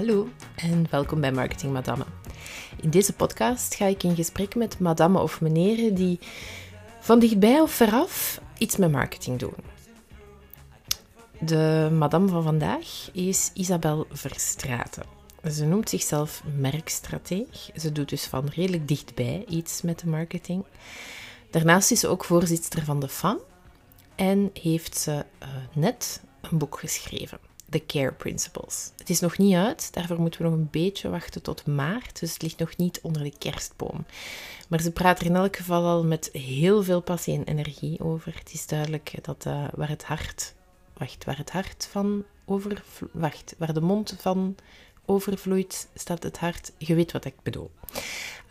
Hallo en welkom bij Marketing Madame. In deze podcast ga ik in gesprek met madame of meneer die van dichtbij of veraf iets met marketing doen. De madame van vandaag is Isabel Verstraten. Ze noemt zichzelf merkstrateeg. Ze doet dus van redelijk dichtbij iets met de marketing. Daarnaast is ze ook voorzitter van de FAM en heeft ze uh, net een boek geschreven. The Care Principles. Het is nog niet uit, daarvoor moeten we nog een beetje wachten tot maart, dus het ligt nog niet onder de kerstboom. Maar ze praat er in elk geval al met heel veel passie en energie over. Het is duidelijk dat uh, waar het hart, wacht, waar het hart van over, wacht, waar de mond van overvloeit, staat het hart. Je weet wat ik bedoel.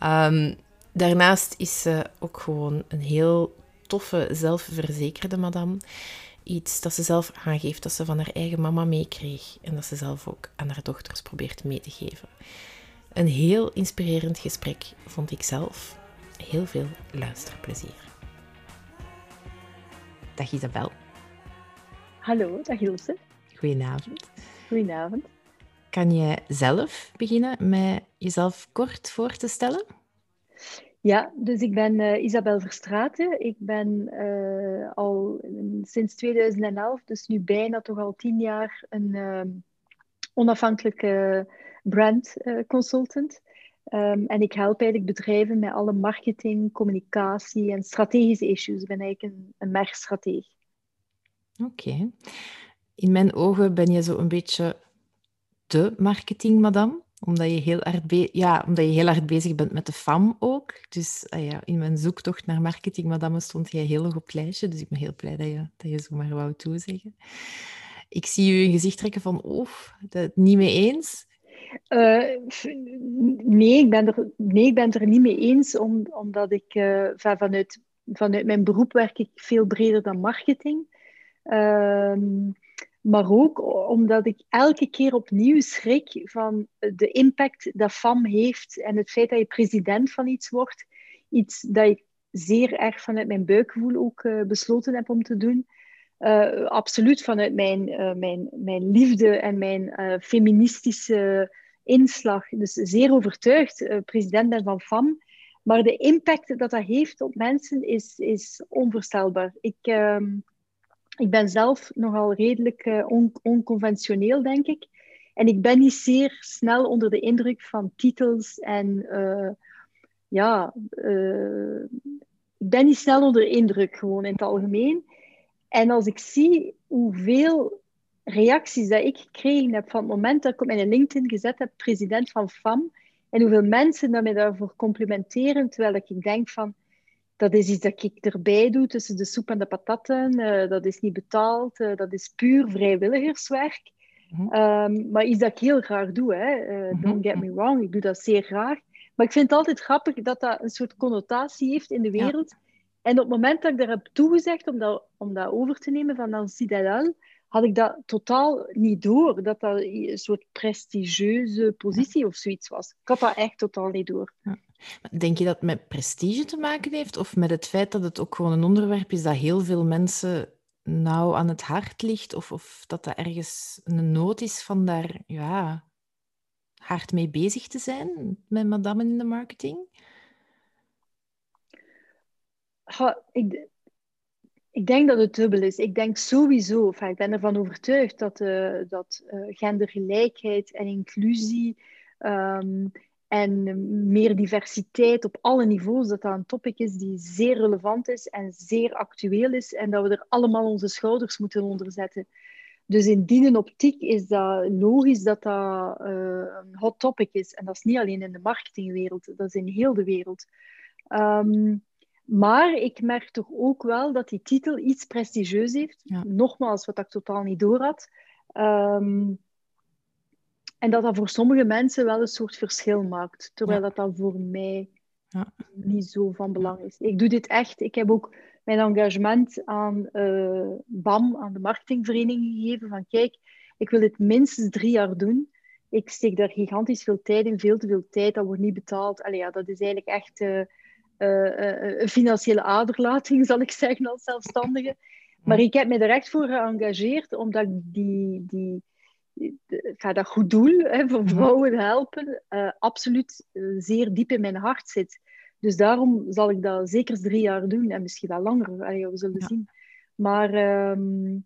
Um, daarnaast is ze ook gewoon een heel toffe, zelfverzekerde madame iets dat ze zelf aangeeft, dat ze van haar eigen mama meekreeg en dat ze zelf ook aan haar dochters probeert mee te geven. Een heel inspirerend gesprek vond ik zelf. Heel veel luisterplezier. Dag Isabel. Hallo, dag Ilse. Goedenavond. Goedenavond. Kan je zelf beginnen met jezelf kort voor te stellen? Ja, dus ik ben uh, Isabel Verstraten. Ik ben uh, al sinds 2011, dus nu bijna toch al tien jaar, een uh, onafhankelijke brand consultant. Um, en ik help eigenlijk bedrijven met alle marketing, communicatie en strategische issues. Ik ben eigenlijk een, een merkstrateeg. Oké. In mijn ogen ben je zo een beetje de marketingmadam omdat je heel hard, ja, omdat je heel hard bezig bent met de FAM ook. Dus uh, ja, in mijn zoektocht naar marketing, madame, stond jij heel hoog op het lijstje. Dus ik ben heel blij dat je, dat je zo maar wou toezeggen. Ik zie u een gezicht trekken van, oh, dat niet mee eens. Uh, nee, ik ben er, nee, ik ben er niet mee eens, om, omdat ik uh, vanuit, vanuit mijn beroep werk ik veel breder dan marketing. Uh, maar ook omdat ik elke keer opnieuw schrik van de impact dat FAM heeft en het feit dat je president van iets wordt. Iets dat ik zeer erg vanuit mijn buikgevoel ook uh, besloten heb om te doen. Uh, absoluut vanuit mijn, uh, mijn, mijn liefde en mijn feministische inslag. Dus zeer overtuigd president ben van FAM. Maar de impact dat dat heeft op mensen is, is onvoorstelbaar. Ik, ehm, ik ben zelf nogal redelijk on onconventioneel, denk ik. En ik ben niet zeer snel onder de indruk van titels en uh, ja, uh, ik ben niet snel onder de indruk gewoon in het algemeen. En als ik zie hoeveel reacties dat ik gekregen heb van het moment dat ik op mijn LinkedIn gezet heb, president van FAM, en hoeveel mensen dat mij daarvoor complimenteren, terwijl ik denk van, dat is iets dat ik erbij doe tussen de soep en de patatten. Uh, dat is niet betaald, uh, dat is puur vrijwilligerswerk. Mm -hmm. um, maar iets dat ik heel graag doe. Hè. Uh, mm -hmm. Don't get me wrong, ik doe dat zeer graag. Maar ik vind het altijd grappig dat dat een soort connotatie heeft in de wereld. Ja. En op het moment dat ik daar heb toegezegd om dat, om dat over te nemen van Nancy Delal, had ik dat totaal niet door. Dat dat een soort prestigieuze positie ja. of zoiets was. Ik had dat echt totaal niet door. Ja. Denk je dat het met prestige te maken heeft of met het feit dat het ook gewoon een onderwerp is dat heel veel mensen nauw aan het hart ligt of, of dat dat ergens een nood is van daar ja, hard mee bezig te zijn met madame in de marketing? Ha, ik, ik denk dat het dubbel is. Ik denk sowieso, ik ben ervan overtuigd dat, uh, dat uh, gendergelijkheid en inclusie um, en meer diversiteit op alle niveaus, dat dat een topic is die zeer relevant is en zeer actueel is en dat we er allemaal onze schouders moeten onder zetten. Dus in die optiek is dat logisch dat dat uh, een hot topic is. En dat is niet alleen in de marketingwereld, dat is in heel de wereld. Um, maar ik merk toch ook wel dat die titel iets prestigieus heeft. Ja. Nogmaals, wat ik totaal niet door had. Um, en dat dat voor sommige mensen wel een soort verschil maakt. Terwijl ja. dat dan voor mij ja. niet zo van belang is. Ik doe dit echt. Ik heb ook mijn engagement aan uh, BAM, aan de marketingvereniging gegeven. Van kijk, ik wil dit minstens drie jaar doen. Ik steek daar gigantisch veel tijd in, veel te veel tijd. Dat wordt niet betaald. Allee, ja, dat is eigenlijk echt uh, uh, een financiële aderlating, zal ik zeggen, als zelfstandige. Maar ik heb me er echt voor geëngageerd, omdat ik die... die dat goed doel hè, voor mhm. vrouwen helpen, uh, absoluut zeer diep in mijn hart zit. Dus daarom zal ik dat zeker drie jaar doen en misschien wel langer. we zullen zien. Maar ehm,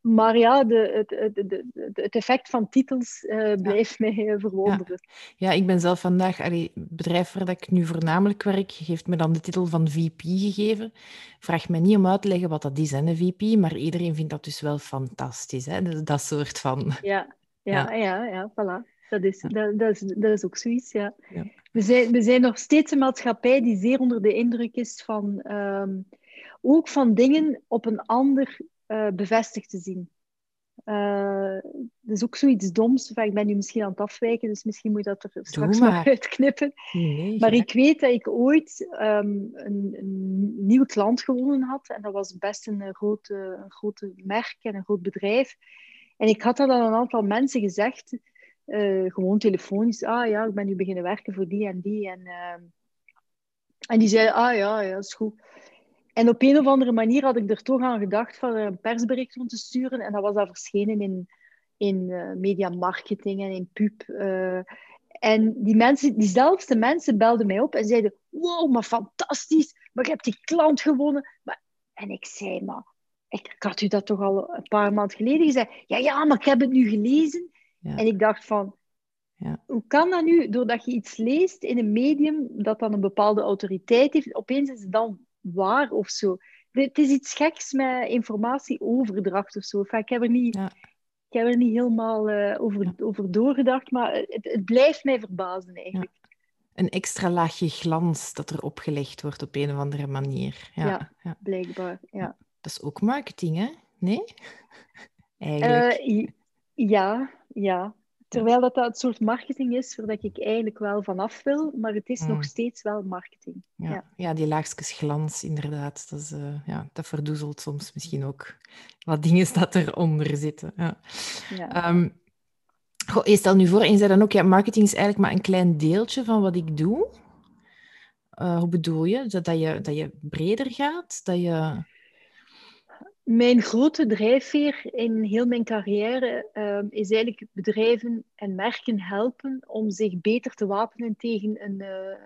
maar ja, de, het, het, het, effect van titels uh, blijft mij eh, verwonderen. Ja. ja. ik ben zelf vandaag, het bedrijf waar ik nu voornamelijk werk, heeft me dan de titel van VP gegeven. Vraag mij niet om uit te leggen wat dat is, hè, een VP, maar iedereen vindt dat dus wel fantastisch. Hè? Dat, soort van. Ja, ja, ja, ja, voilà. Dat is, dat, dat, is, dat is ook zoiets, ja. We, zijn, we zijn nog steeds een maatschappij die zeer onder de indruk is van. Um, ook van dingen op een ander uh, bevestigd te zien. Uh, dat is ook zoiets doms. ik ben nu misschien aan het afwijken, dus misschien moet je dat er straks nog uitknippen. Nee, maar ik weet dat ik ooit um, een, een, nieuwe klant gewonnen had. En dat was best een grote, een grote merk en een groot bedrijf. En ik had dat aan een aantal mensen gezegd, uh, gewoon telefonisch. Ah ja, ik ben nu beginnen werken voor die en die. En, uh, en die zeiden, ah ja, ja, dat is goed. En op een of andere manier had ik er toch aan gedacht van er een persbericht rond te sturen. En dat was dan verschenen in, in uh, media marketing en in pub. Uh, en die mensen, diezelfde mensen belden mij op en zeiden: Wow, maar fantastisch, maar je hebt die klant gewonnen. Maar, en ik zei: Maar ik, had u dat toch al een paar maanden geleden gezegd? Ja, ja, maar ik heb het nu gelezen. En ik dacht van. Ja. Hoe kan dat nu, doordat je iets leest in een medium dat dan een bepaalde autoriteit heeft, opeens is het dan waar of zo. Het is iets geks met informatieoverdracht of zo. ik heb er niet, ja. ik heb er niet helemaal uh, over, over doorgedacht, maar het, het, blijft mij verbazen eigenlijk. Een extra laagje glans dat er opgelegd wordt op een of andere manier. Ja, blijkbaar. Ja. Dat is ook marketing, hè? Nee? Eigenlijk. Uh, ja, ja. Terwijl dat, dat het soort marketing is waar ik eigenlijk wel vanaf wil, maar het is nog hmm. steeds wel marketing. Ja, ja. die laagjes glans, inderdaad. Dat, is, uh, ja, dat verdoezelt soms misschien ook wat dingen dat eronder zitten. Ja. ja. Um, goh, je stelt nu voor, en je zei dan ook, ja, marketing is eigenlijk maar een klein deeltje van wat ik doe. Uh, hoe bedoel je? Dat, dat je? dat je breder gaat? Dat je... Mijn grote drijfveer in heel mijn carrière um, is eigenlijk bedrijven en merken helpen om zich beter te wapenen tegen, een, uh,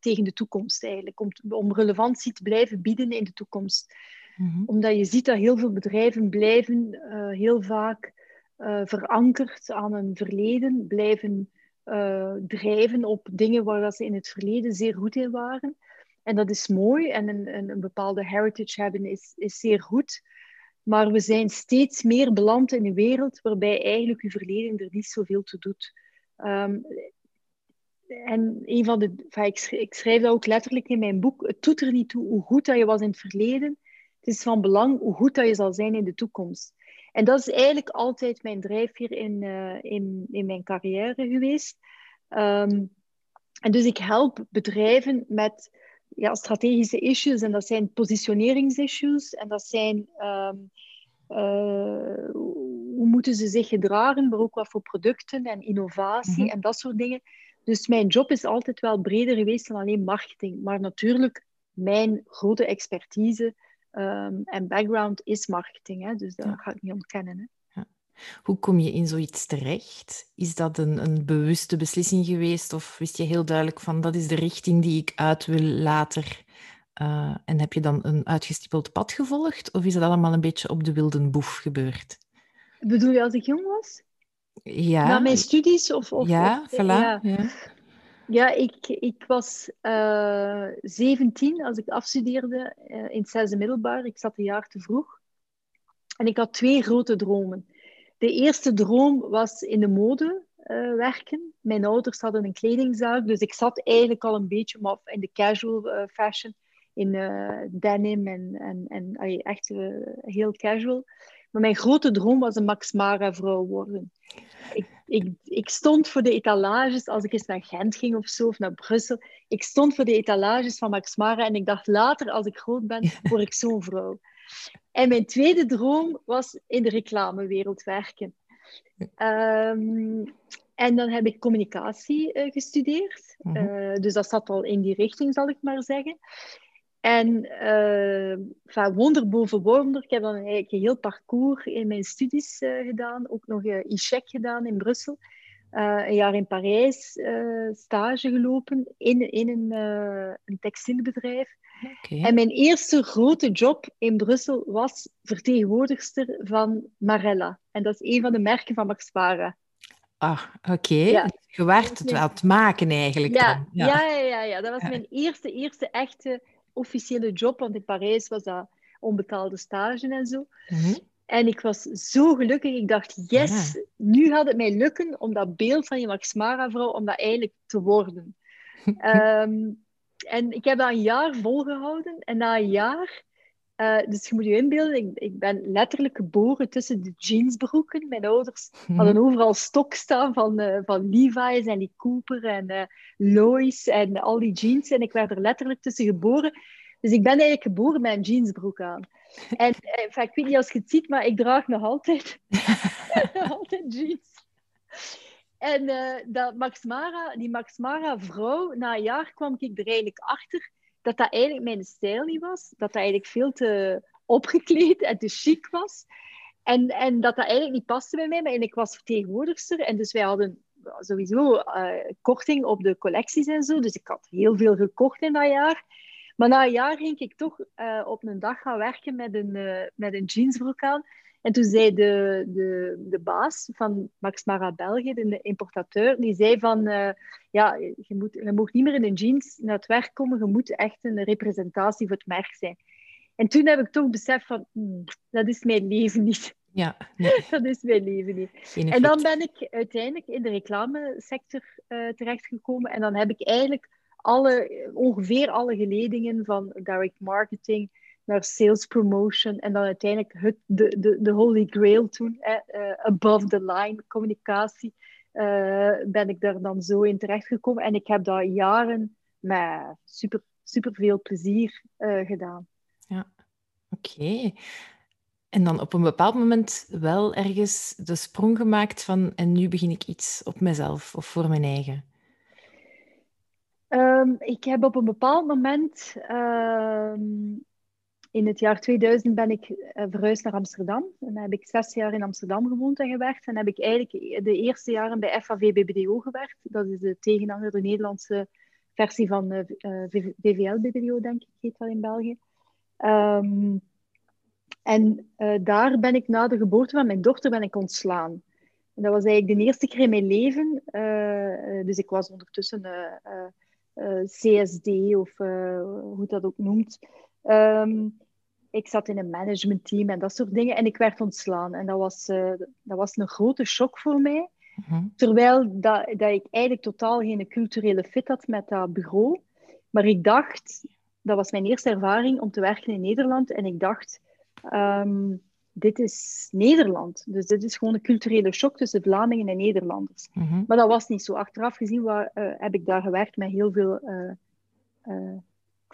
tegen de toekomst eigenlijk. Om, om relevantie te blijven bieden in de toekomst. Mm Omdat je ziet dat heel veel bedrijven blijven uh, heel vaak uh, verankerd aan een verleden, blijven drijven op dingen waar ze in het verleden zeer goed in waren. En dat is mooi en een, een, een bepaalde heritage hebben is, is zeer goed. Maar we zijn steeds meer beland in een wereld waarbij eigenlijk je verleden er niet zoveel toe doet. Um, en een van de, ik, schrijf, dat ook letterlijk in mijn boek. Het doet er niet toe hoe goed dat je was in het verleden. Het is van belang hoe goed dat je zal zijn in de toekomst. En dat is eigenlijk altijd mijn drijfveer in, uh, in, in mijn carrière geweest. Um, en dus ik help bedrijven met ja, strategische issues. En dat zijn positioneringsissues. En dat zijn um, uh, hoe moeten ze zich gedragen, maar ook wat voor producten en innovatie mhm. en dat soort dingen. Dus mijn job is altijd wel breder geweest dan alleen marketing. Maar natuurlijk, mijn grote expertise um, en background is marketing. Hè? Dus dat ga ik niet ontkennen. Hè? Hoe kom je in zoiets terecht? Is dat een, een bewuste beslissing geweest of wist je heel duidelijk van dat is de richting die ik uit wil later? Uh, en heb je dan een uitgestippeld pad gevolgd of is dat allemaal een beetje op de wilde boef gebeurd? Bedoel je als ik jong was? Ja. Na mijn studies? Of, of ja, voilà. Ja, ja. ja ik, ik was uh, eh, 17 als ik afstudeerde uh, in het zesde middelbaar. Ik zat een jaar te vroeg. En ik had twee grote dromen. De eerste droom was in de mode uh, werken. Mijn ouders hadden een kledingzaak, dus ik zat eigenlijk al een beetje maar in de casual uh, fashion, in uh, denim en, en, en echt heel casual. Maar mijn grote droom was een Max Mara vrouw worden. Ik, ik, ik stond voor de etalages als ik eens naar Gent ging of zo, of naar Brussel. Ik stond voor de etalages van Max Mara en ik dacht later, als ik groot ben, word ik zo'n vrouw. En mijn tweede droom was in de reclamewereld werken. Um, en dan heb ik communicatie uh, gestudeerd. Uh, dus dat zat al in die richting, zal ik maar zeggen. En uh, wonder boven wonder, ik heb dan eigenlijk een heel parcours in mijn studies uh, gedaan. Ook nog uh, ICHEC gedaan in Brussel. een jaar in Parijs stage gelopen in, in een, een textielbedrijf. Okay. En mijn eerste grote job in Brussel was vertegenwoordigster van Marella. En dat is een van de merken van Max Mara. Ah, oké. Ja. Je werd het aan het maken eigenlijk. Ja, ja. Ja. ja, ja, dat was mijn eerste, eerste echte officiële job. Want in Parijs was dat onbetaalde stage en zo. Mhm. En ik was zo gelukkig. Ik dacht, yes, nu gaat het mij lukken om dat beeld van je Max Mara-vrouw, om dat eigenlijk te worden. Ehm, en ik heb dat een jaar volgehouden. En na een jaar uh, dus je moet je inbeelden, ik, ik, ben letterlijk geboren tussen de jeansbroeken. Mijn ouders mhm. hadden overal stok staan van, uh, van Levi's en die Cooper en uh, Lois en al die jeans. En ik werd er letterlijk tussen geboren. Dus ik ben eigenlijk geboren met een jeansbroek aan. En enfin, ik weet niet als je het ziet, maar ik draag nog altijd, altijd jeans. En dat Max Mara, die Max Mara vrouw, na een jaar kwam ik er eigenlijk achter dat dat eigenlijk mijn stijl niet was. Dat dat eigenlijk veel te opgekleed en te chic was. En, en dat dat eigenlijk niet paste bij mij. Maar ik was vertegenwoordigster. En dus wij hadden sowieso uh, korting op de collecties en zo. Dus ik had heel veel gekocht in dat jaar. Maar na een jaar ging ik toch uh, op een dag gaan werken met een, met een jeansbroek aan. En toen zei de, de, de baas van Max Mara België, de importateur, die zei van, uh, ja, je, moet, je mag niet meer in een jeans naar het werk komen, je moet echt een representatie voor het merk zijn. En toen heb ik toch beseft van, hmm, dat is mijn leven niet. Ja, nee. dat is mijn leven niet. en dan ben ik uiteindelijk in de reclamesector uh, terechtgekomen en dan heb ik eigenlijk alle, ongeveer alle geledingen van direct marketing, naar sales promotion en dan uiteindelijk het, de, de, de holy grail toen, eh, above the line communicatie, uh, ben ik daar dan zo in terechtgekomen. En ik heb dat jaren met super, super veel plezier uh, gedaan. Ja, oké. En dan op een bepaald moment wel ergens de sprong gemaakt van en nu begin ik iets op mezelf of voor mijn eigen. Um, ik heb op een bepaald moment uh, in het jaar 2000 ben ik uh, verhuisd naar Amsterdam. En dan heb ik zes jaar in Amsterdam gewoond en gewerkt. En heb ik eigenlijk de eerste jaren bij FAV BBDO gewerkt. Dat is de tegenhanger, de Nederlandse versie van uh, eh, eh, BBDO, denk ik, heet dat in België. Um, en daar ben ik na de geboorte van mijn dochter ben ik ontslaan. En dat was eigenlijk de eerste keer in mijn leven. Dus ik was ondertussen CSD of hoe dat ook noemt. Um, ik zat in een managementteam en dat soort dingen. En ik werd ontslaan. En dat was, uh, dat was een grote shock voor mij. Mhm. Terwijl dat, dat ik eigenlijk totaal geen culturele fit had met dat bureau. Maar ik dacht, dat was mijn eerste ervaring om te werken in Nederland. En ik dacht, um, dit is Nederland. Dus dit is gewoon een culturele shock tussen Vlamingen en Nederlanders. Mhm. Maar dat was niet zo. Achteraf gezien waar, uh, heb ik daar gewerkt met heel veel uh, ik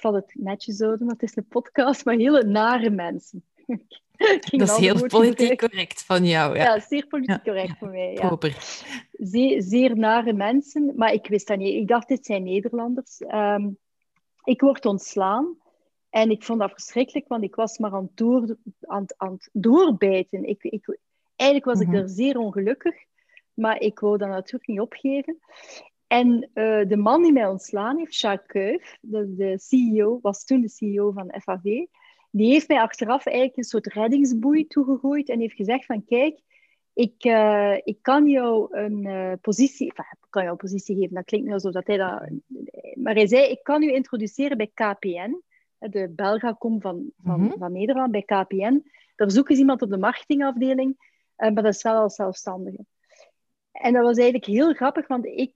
zal het netjes houden, want het is een podcast, maar hele nare mensen. dat is heel politiek correct van jou. Ja, ja zeer politiek correct voor mij. Ja. Zeer, zeer nare mensen, maar ik wist dat niet. Ik dacht, dit zijn Nederlanders. Um, ik word ontslaan. En ik vond dat verschrikkelijk, want ik was maar aan het, door, aan, aan het doorbijten. Ik, ik, eigenlijk was ik mhm. er zeer ongelukkig, maar ik wou dat natuurlijk niet opgeven. En uh, de man die mij ontslaan heeft, Jacques Kuif, de, de, CEO, was toen de CEO van FAV, die heeft mij achteraf eigenlijk een soort reddingsboei toegegooid en heeft gezegd van kijk, ik, uh, ik kan jou een uh, positie, enfin, ik kan jou een positie geven, dat klinkt nu alsof dat hij dat... Maar hij zei, ik kan u introduceren bij KPN, de Belgacom van, van, mm -hmm. van Nederland, bij KPN. Daar zoeken ze iemand op de marketingafdeling, maar dat is wel als zelfstandige. En dat was eigenlijk heel grappig, want ik,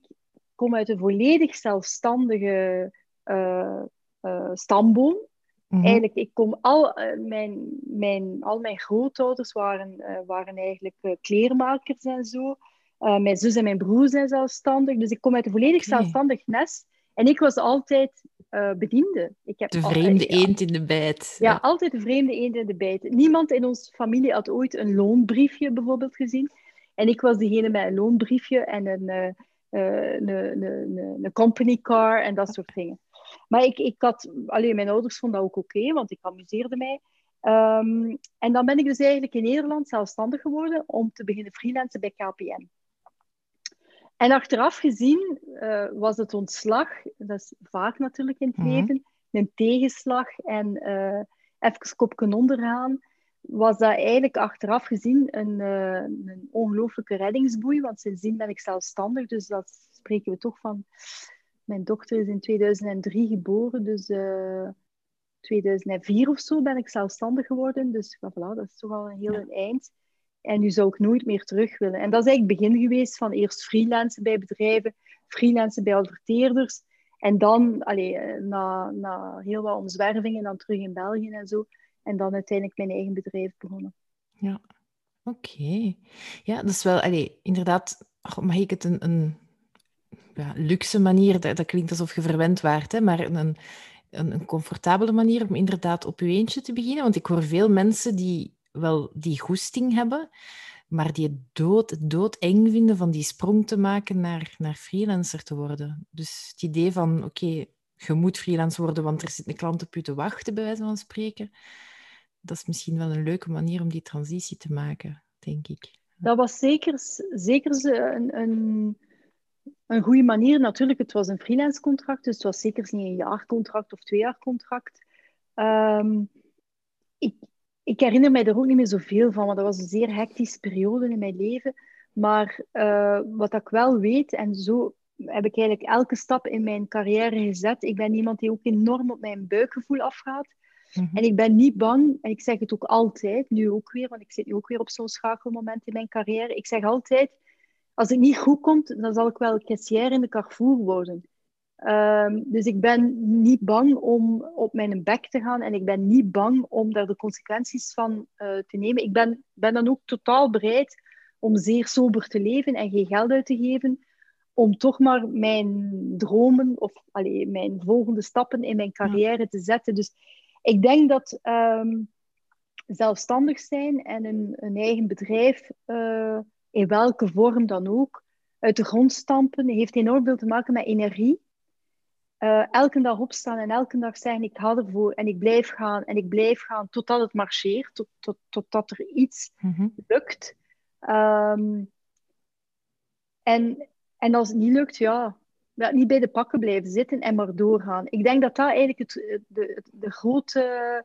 kom uit een volledig zelfstandige uh, uh, stamboom. Mm Eigenlijk, ik kom al, uh, mijn, mijn, al mijn grootouders waren, waren eigenlijk kleermakers en zo. mijn zus en mijn broer zijn zelfstandig. Dus ik kom uit een volledig okay. zelfstandig nest. En ik was altijd bediende. Ik heb de vreemde altijd, eend in de bijt. Ja, ja, altijd de vreemde eend in de bijt. Niemand in onze familie had ooit een loonbriefje bijvoorbeeld gezien. En ik was degene met een loonbriefje en een, een, een, een company car en dat soort dingen. Maar ik, ik had, alleen mijn ouders vonden dat ook oké, want ik amuseerde mij. Ehm, en dan ben ik dus eigenlijk in Nederland zelfstandig geworden om te beginnen freelancen bij KPN. En achteraf gezien uh, was het ontslag, dat is vaak natuurlijk in het mhm. leven, een tegenslag en uh, even kopje ondergaan, was dat eigenlijk achteraf gezien een, uh, een ongelooflijke reddingsboei, want sindsdien ben ik zelfstandig, dus dat spreken we toch van... Mijn dochter is in 2003 geboren, dus 2004 of zo ben ik zelfstandig geworden. Dus voilà, dat is toch al een heel eind. En nu zou ik nooit meer terug willen. En dat is eigenlijk het begin geweest van eerst freelancen bij bedrijven, freelancen bij adverteerders. En dan, allee, eh, na, na heel wat omzwervingen, dan terug in België en zo. En dan uiteindelijk mijn eigen bedrijf begonnen. Ja, oké. Ja, dat is wel, inderdaad, mag ik het een, een ja, luxe manier, dat, dat, klinkt alsof je verwend waart, hè, maar een, een, een comfortabele manier om inderdaad op je eentje te beginnen. Want ik hoor veel mensen die wel die goesting hebben, maar die het dood, dood eng vinden van die sprong te maken naar, naar freelancer te worden. Dus het idee van, oké, je moet freelancer worden, want er zit een klant op je te wachten, bij wijze van spreken. Dat is misschien wel een leuke manier om die transitie te maken, denk ik. Dat was zeker, zeker een, een, een goede manier. Natuurlijk, het was een freelance contract, dus het was zeker niet een jaarcontract of twee jaar. Ehm, ik, ik herinner mij er ook niet meer zoveel van, want dat was een zeer hectische periode in mijn leven. Maar uh, wat ik wel weet, en zo heb ik eigenlijk elke stap in mijn carrière gezet. Ik ben iemand die ook enorm op mijn buikgevoel afgaat. Mhm. En ik ben niet bang, en ik zeg het ook altijd, nu ook weer, want ik zit nu ook weer op zo'n schakelmoment in mijn carrière. Ik zeg altijd, als het niet goed komt, dan zal ik wel caissière in de Carrefour worden. Ehm, dus ik ben niet bang om op mijn bek te gaan en ik ben niet bang om daar de consequenties van uh, te nemen. Ik ben, ben dan ook totaal bereid om zeer sober te leven en geen geld uit te geven, om toch maar mijn dromen of allee, mijn volgende stappen in mijn carrière te zetten. Dus ik denk dat um, zelfstandig zijn en een, een eigen bedrijf, uh, in welke vorm dan ook, uit de grond stampen, heeft enorm veel te maken met energie uh, elke dag opstaan en elke dag zeggen ik ga ervoor en ik blijf gaan en ik blijf gaan totdat het marcheert, tot, tot, totdat er iets mhm. lukt. Um, en, en als het niet lukt, ja, niet bij de pakken blijven zitten en maar doorgaan. Ik denk dat dat eigenlijk het, de, de grote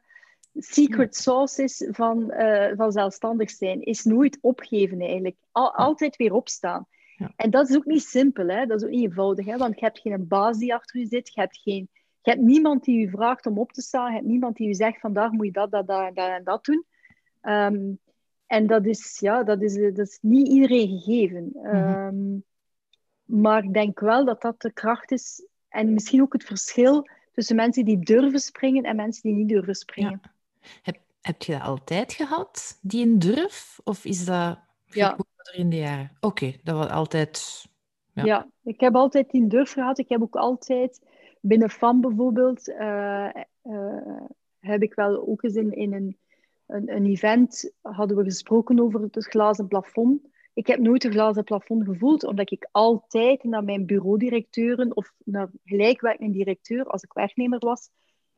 secret sauce is van, uh, van zelfstandig zijn. Is nooit opgeven eigenlijk. Al, altijd weer opstaan. En dat is ook niet simpel, hè? dat is ook niet eenvoudig, hè? want je hebt geen baas die achter je zit, je hebt, geen, je hebt niemand die je vraagt om op te staan, je hebt niemand die je zegt vandaag moet je dat, dat, dat, dat en dat doen. Ehm, en dat is, ja, dat, is, dat is niet iedereen gegeven. Mhm. Ehm, maar ik denk wel dat dat de kracht is en misschien ook het verschil tussen mensen die durven springen en mensen die niet durven springen. Heb, heb je dat altijd gehad, die een durf? Of is dat ja. in de jaren? Oké, dat was altijd... Ja. ja. ik heb altijd die durf gehad. Ik heb ook altijd binnen FAM bijvoorbeeld... Uh, uh, heb ik wel ook eens in, in een, een, een, event... hadden we gesproken over het glazen plafond. Ik heb nooit een glazen plafond gevoeld, omdat ik altijd naar mijn bureaudirecteuren of naar gelijkwerkende directeur, als ik werknemer was,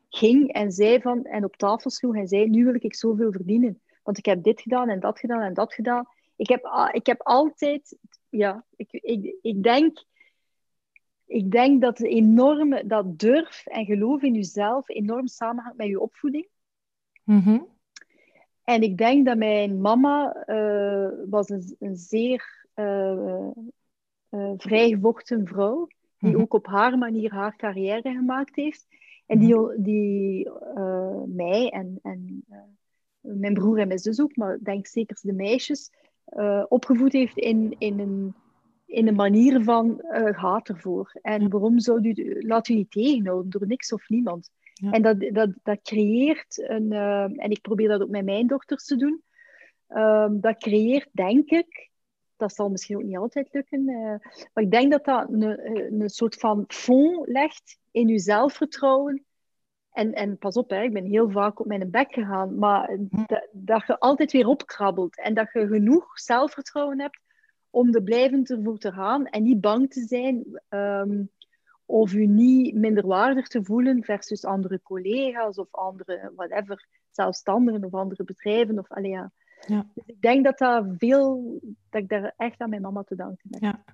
ging en zei van, en op tafel sloeg en zei, nu wil ik zoveel verdienen. Want ik heb dit gedaan en dat gedaan en dat gedaan ik heb, ik heb altijd, ja, ik, ik, ik, denk, ik denk dat enorme, dat durf en geloof in jezelf enorm samenhangt met je opvoeding. Mm En ik denk dat mijn mama uh, was een, een zeer uh, uh, vrijgevochten vrouw, die mm ook op haar manier haar carrière gemaakt heeft. En die, mhm. die mij en, en mijn broer en mijn zus ook, maar denk zeker de meisjes, opgevoed heeft in, in, een, in een manier van gaat ervoor. En waarom zou u, laat u niet tegenhouden door niks of niemand. En dat, dat, dat creëert een, uh, en ik probeer dat ook met mijn dochters te doen, um, dat creëert, denk ik, dat zal misschien ook niet altijd lukken, maar ik denk dat dat een, een soort van fond legt in uw zelfvertrouwen. En, en pas op, hè, ik ben heel vaak op mijn bek gegaan, maar dat je altijd weer opkrabbelt en dat je genoeg zelfvertrouwen hebt om er blijvend ervoor te gaan en niet bang te zijn um, of u niet minderwaardig te voelen versus andere collega's of andere, whatever, zelfstandigen of andere bedrijven. Of, allee, ja. ja. Dus ik denk dat, dat, veel, dat ik daar echt aan mijn mama te danken heb. Ja.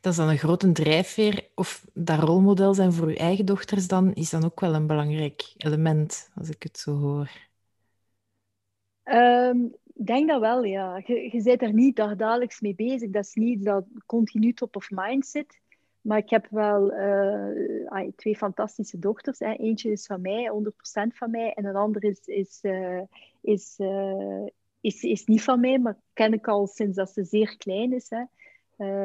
Dat is dan een grote drijfveer. Of dat rolmodel zijn voor uw eigen dochters dan, is dan ook wel een belangrijk element, als ik het zo hoor. Um, ik denk dat wel, ja. Je, je bent er niet dagelijks mee bezig. Dat is niet dat continu top of mind zit. Maar ik heb wel uh, twee fantastische dochters. Hè. Eentje is van mij, 100% van mij. En een andere is, is, uh, is, uh, is, is niet van mij, maar ken ik al sinds dat ze zeer klein is. Hè.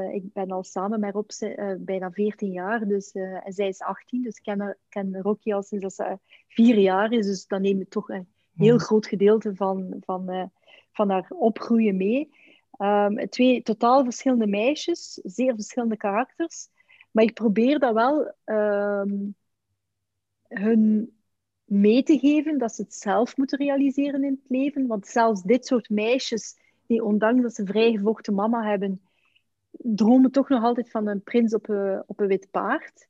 ik ben al samen met Rob bijna 14 jaar. Dus, en zij is 18. Dus ik ken, ken Rocky al sinds dat ze vier jaar is. Dus dan neem ik toch een heel hmm. groot gedeelte van, van, van haar opgroeien mee. Um, twee totaal verschillende meisjes, zeer verschillende karakters. Maar ik probeer dat wel um, hun mee te geven dat ze het zelf moeten realiseren in het leven. Want zelfs dit soort meisjes, die ondanks dat ze vrijgevochten mama hebben, dromen toch nog altijd van een prins op een, op een wit paard.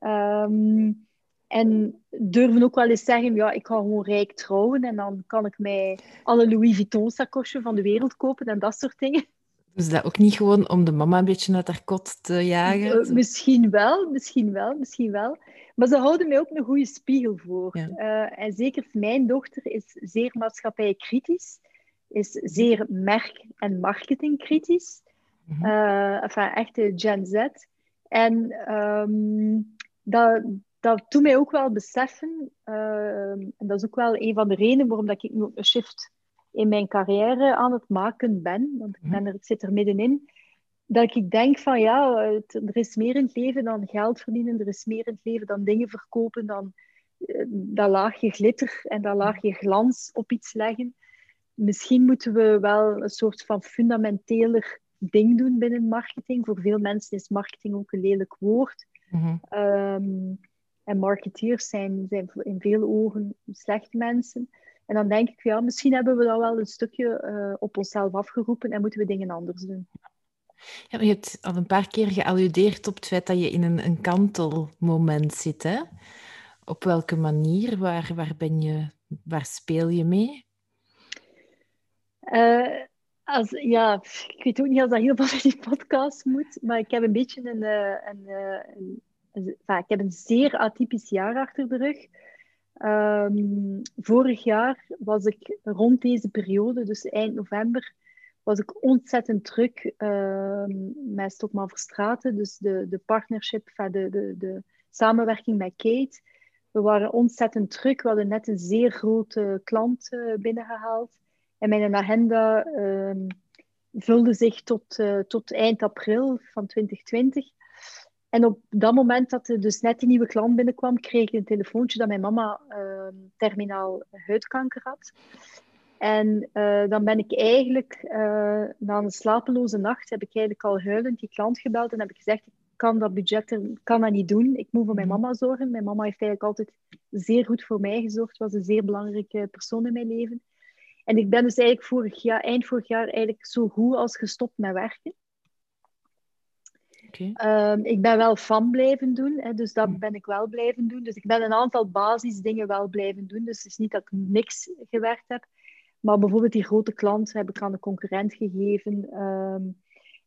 Um, en durven ook wel eens zeggen, ja, ik ga gewoon rijk trouwen en dan kan ik mij alle Louis Vuitton sacoches van de wereld kopen en dat soort dingen. Dus dat ook niet gewoon om de mama een beetje uit haar kot te jagen? Uh, misschien wel, misschien wel, misschien wel. Maar ze houden mij ook een goede spiegel voor. Uh, en zeker mijn dochter is zeer maatschappijkritisch, is zeer merk- en marketingkritisch. Mm -hmm. uh, enfin, echte Gen Z. En um, dat, dat doet mij ook wel beseffen, ehm, en dat is ook wel een van de redenen waarom dat ik nu een shift in mijn carrière aan het maken ben, want ik, mhm. ben er, ik zit er middenin, dat ik denk van ja, er is meer in het leven dan geld verdienen, er is meer in het leven dan dingen verkopen, dan uh, dat laagje glitter en dat laagje glans op iets leggen. Misschien moeten we wel een soort van fundamenteler ding doen binnen marketing. Voor veel mensen is marketing ook een lelijk woord. Mm en marketeers zijn, zijn in veel ogen slechte mensen. En dan denk ik, ja, misschien hebben we dat wel een stukje uh, op onszelf afgeroepen en moeten we dingen anders doen. Ja, je hebt al een paar keer gealludeerd op het feit dat je in een, een kantelmoment zit. Hè? Op welke manier? Waar, waar, ben je, waar speel je mee? Uh, als, ja, ik weet ook niet of dat heel veel in die podcast moet, maar ik heb een beetje een, eh, een, een, ik heb een zeer atypisch jaar achter de rug. Um, vorig jaar was ik rond deze periode, dus eind november, was ik ontzettend druk uh, met Stokman Verstraten, dus de, de partnership, de, de, de samenwerking met Kate. We waren ontzettend druk. We hadden net een zeer grote klant uh, binnengehaald. En mijn agenda uh, vulde zich tot, uh, tot eind april van 2020. En op dat moment dat er dus net een nieuwe klant binnenkwam, kreeg ik een telefoontje dat mijn mama uh, terminaal huidkanker had. En uh, dan ben ik eigenlijk, uh, na een slapeloze nacht, heb ik eigenlijk al huilend die klant gebeld en heb ik gezegd, ik kan dat budget er, kan dat niet doen. Ik moet voor mijn mhm. mama zorgen. Mijn mama heeft eigenlijk altijd zeer goed voor mij gezorgd, was een zeer belangrijke persoon in mijn leven. En ik ben dus eigenlijk vorig jaar, eind vorig jaar eigenlijk zo goed als gestopt met werken. Ehm, ik ben wel fan blijven doen, hè, dus dat hm. ben ik wel blijven doen. Dus ik ben een aantal basisdingen wel blijven doen. Dus het is niet dat ik niks gewerkt heb. Maar bijvoorbeeld die grote klant heb ik aan de concurrent gegeven. Ehm,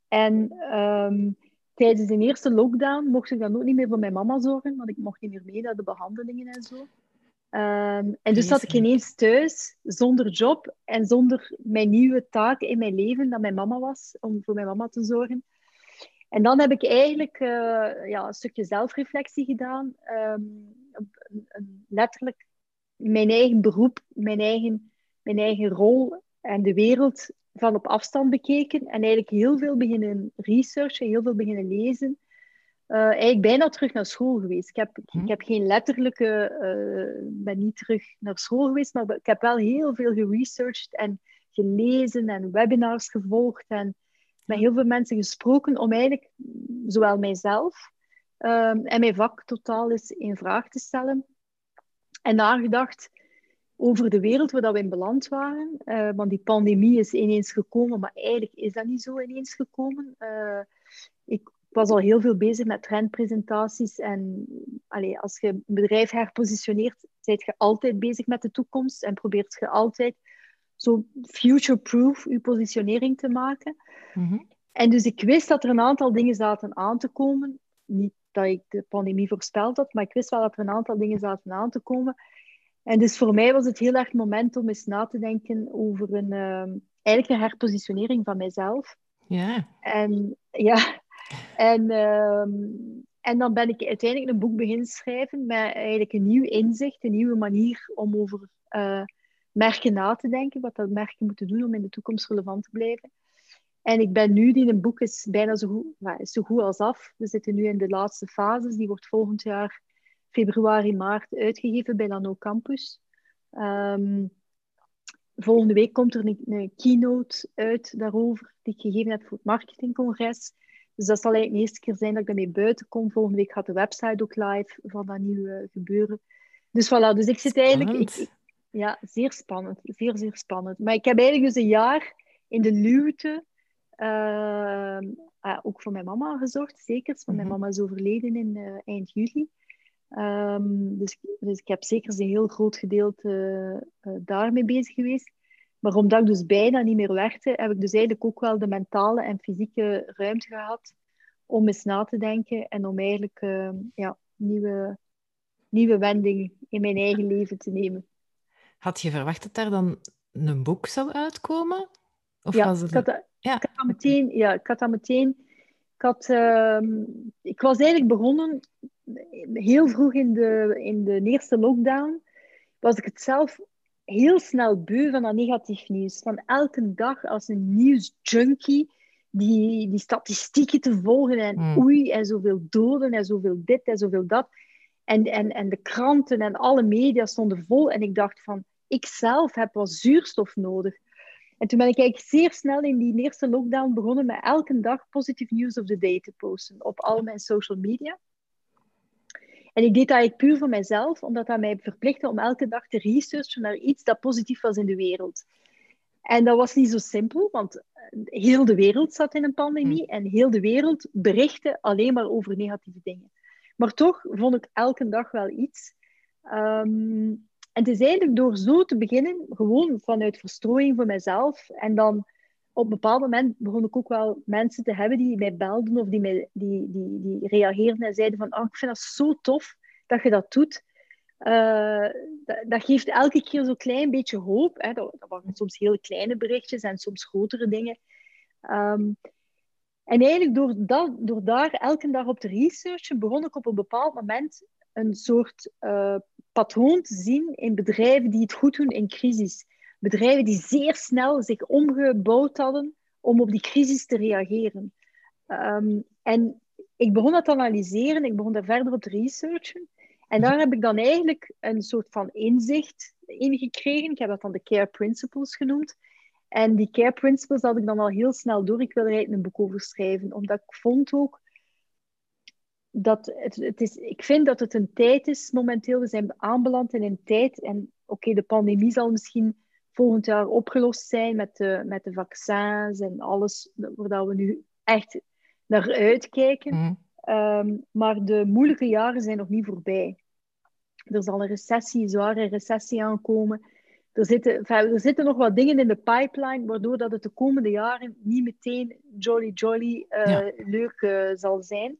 en um, tijdens de eerste lockdown mocht ik dan ook niet meer voor mijn mama zorgen, want ik mocht niet meer mee naar de behandelingen en zo. en dus zat ik ineens thuis, zonder job en zonder mijn nieuwe taak in mijn leven, dat mijn mama was, om voor mijn mama te zorgen. En dan heb ik eigenlijk uh, ja, een stukje zelfreflectie gedaan. Um, letterlijk mijn eigen beroep, mijn eigen, mijn eigen rol en de wereld van op afstand bekeken. En eigenlijk heel veel beginnen researchen, heel veel beginnen lezen. Uh, eigenlijk bijna terug naar school geweest. Ik heb, ik hm. heb geen letterlijke, uh, ben niet terug naar school geweest, maar ik heb wel heel veel geresearched en gelezen en webinars gevolgd. En met heel veel mensen gesproken om eigenlijk zowel mijzelf um, en mijn vak totaal eens in vraag te stellen. En nagedacht over de wereld waar we in beland waren. Uh, want die pandemie is ineens gekomen, maar eigenlijk is dat niet zo ineens gekomen. Uh, ik was al heel veel bezig met trendpresentaties. En allez, als je een bedrijf herpositioneert, zijt je altijd bezig met de toekomst en probeert je altijd zo future-proof je positionering te maken. Mhm. En dus ik wist dat er een aantal dingen zaten aan te komen. Niet dat ik de pandemie voorspeld had, maar ik wist wel dat er een aantal dingen zaten aan te komen. En dus voor mij was het heel erg het moment om eens na te denken over een, uh, eigenlijk een herpositionering van mijzelf. Ja. En ja, en, ehm, en dan ben ik uiteindelijk een boek beginnen schrijven met eigenlijk een nieuw inzicht, een nieuwe manier om over uh, merken na te denken, wat dat merken moeten doen om in de toekomst relevant te blijven. En ik ben nu, die een boek is bijna zo goed, is zo goed als af. We zitten nu in de laatste fases. Die wordt volgend jaar februari, maart uitgegeven bij Lano Campus. Ehm, volgende week komt er een, een, keynote uit daarover, die ik gegeven heb voor het marketingcongres. Dus dat zal eigenlijk de eerste keer zijn dat ik daarmee buiten kom. Volgende week gaat de website ook live van dat nieuwe gebeuren. Dus voilà, dus ik zit eigenlijk... Ik, ja, zeer spannend. Zeer, zeer spannend. Maar ik heb eigenlijk dus een jaar in de luwte uh, ook voor mijn mama gezorgd, zeker. Want mijn mhm. mama is overleden in uh, eind juli. Um, dus, dus ik heb zeker een heel groot gedeelte uh, daarmee bezig geweest. Maar omdat ik dus bijna niet meer werkte, heb ik dus eigenlijk ook wel de mentale en fysieke ruimte gehad om eens na te denken en om eigenlijk uh, ja, nieuwe, nieuwe wendingen in mijn eigen leven te nemen. Had je verwacht dat daar dan een boek zou uitkomen? Of ja, was het... ik, had dat, ja. ik had dat meteen... Ja, ik had dat meteen... Ik, had, uh, ik was eigenlijk begonnen heel vroeg in de, in de eerste lockdown. Was ik het zelf heel snel beu van dat negatief nieuws. Van elke dag als een nieuwsjunkie die, die statistieken te volgen en mm. oei, en zoveel doden en zoveel dit en zoveel dat. En, en, en de kranten en alle media stonden vol. En ik dacht van, ik zelf heb wat zuurstof nodig. En toen ben ik eigenlijk zeer snel in die eerste lockdown begonnen met elke dag positive news of the day te posten op al mijn social media. En ik deed dat eigenlijk puur voor mijzelf, omdat dat mij verplichtte om elke dag te researchen naar iets dat positief was in de wereld. En dat was niet zo simpel, want heel de wereld zat in een pandemie mm. en heel de wereld berichtte alleen maar over negatieve dingen. Maar toch vond ik elke dag wel iets. Um, en het is eigenlijk door zo te beginnen, gewoon vanuit verstrooiing voor mezelf. En dan op een bepaald moment begon ik ook wel mensen te hebben die mij belden of die, mij, die, die, die reageerden en zeiden van oh, ik vind dat zo tof dat je dat doet. Uh, dat, dat, geeft elke keer zo'n klein beetje hoop. Hè. Dat, dat, waren soms hele kleine berichtjes en soms grotere dingen. Um, en eigenlijk door, dat, door daar elke dag op te researchen, begon ik op een bepaald moment een soort uh, patroon te zien in bedrijven die het goed doen in crisis. Bedrijven die zeer snel zich omgebouwd hadden om op die crisis te reageren. Um, en ik begon dat te analyseren, ik begon daar verder op te researchen. En daar heb ik dan eigenlijk een soort van inzicht in gekregen. Ik heb dat dan de Care Principles genoemd. En die Care Principles had ik dan al heel snel door. Ik wil er eigenlijk een boek over schrijven, omdat ik vond ook dat het, het is, ik vind dat het een tijd is momenteel. We zijn aanbeland in een tijd. En oké, de pandemie zal misschien volgend jaar opgelost zijn met de, met de vaccins en alles waar we nu echt naar uitkijken. Mhm. Ehm, maar de moeilijke jaren zijn nog niet voorbij. Er zal een recessie, een zware recessie aankomen. Er zitten, er zitten nog wat dingen in de pipeline, waardoor dat het de komende jaren niet meteen jolly jolly uh, leuk uh, zal zijn.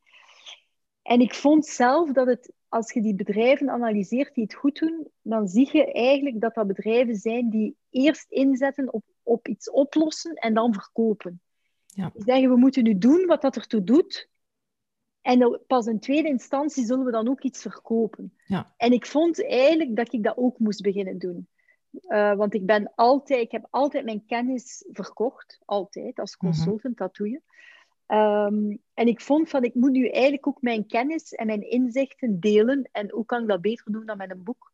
En ik vond zelf dat het, als je die bedrijven analyseert die het goed doen, dan zie je eigenlijk dat dat bedrijven zijn die eerst inzetten op, op iets oplossen en dan verkopen. Ja. Die zeggen, we moeten nu doen wat dat ertoe doet. En pas in tweede instantie zullen we dan ook iets verkopen. Ja. En ik vond eigenlijk dat ik dat ook moest beginnen doen. Uh, want ik, ben altijd, ik heb altijd mijn kennis verkocht. Altijd, als mhm. consultant, dat doe je. Um, en ik vond van, ik moet nu eigenlijk ook mijn kennis en mijn inzichten delen. En hoe kan ik dat beter doen dan met een boek?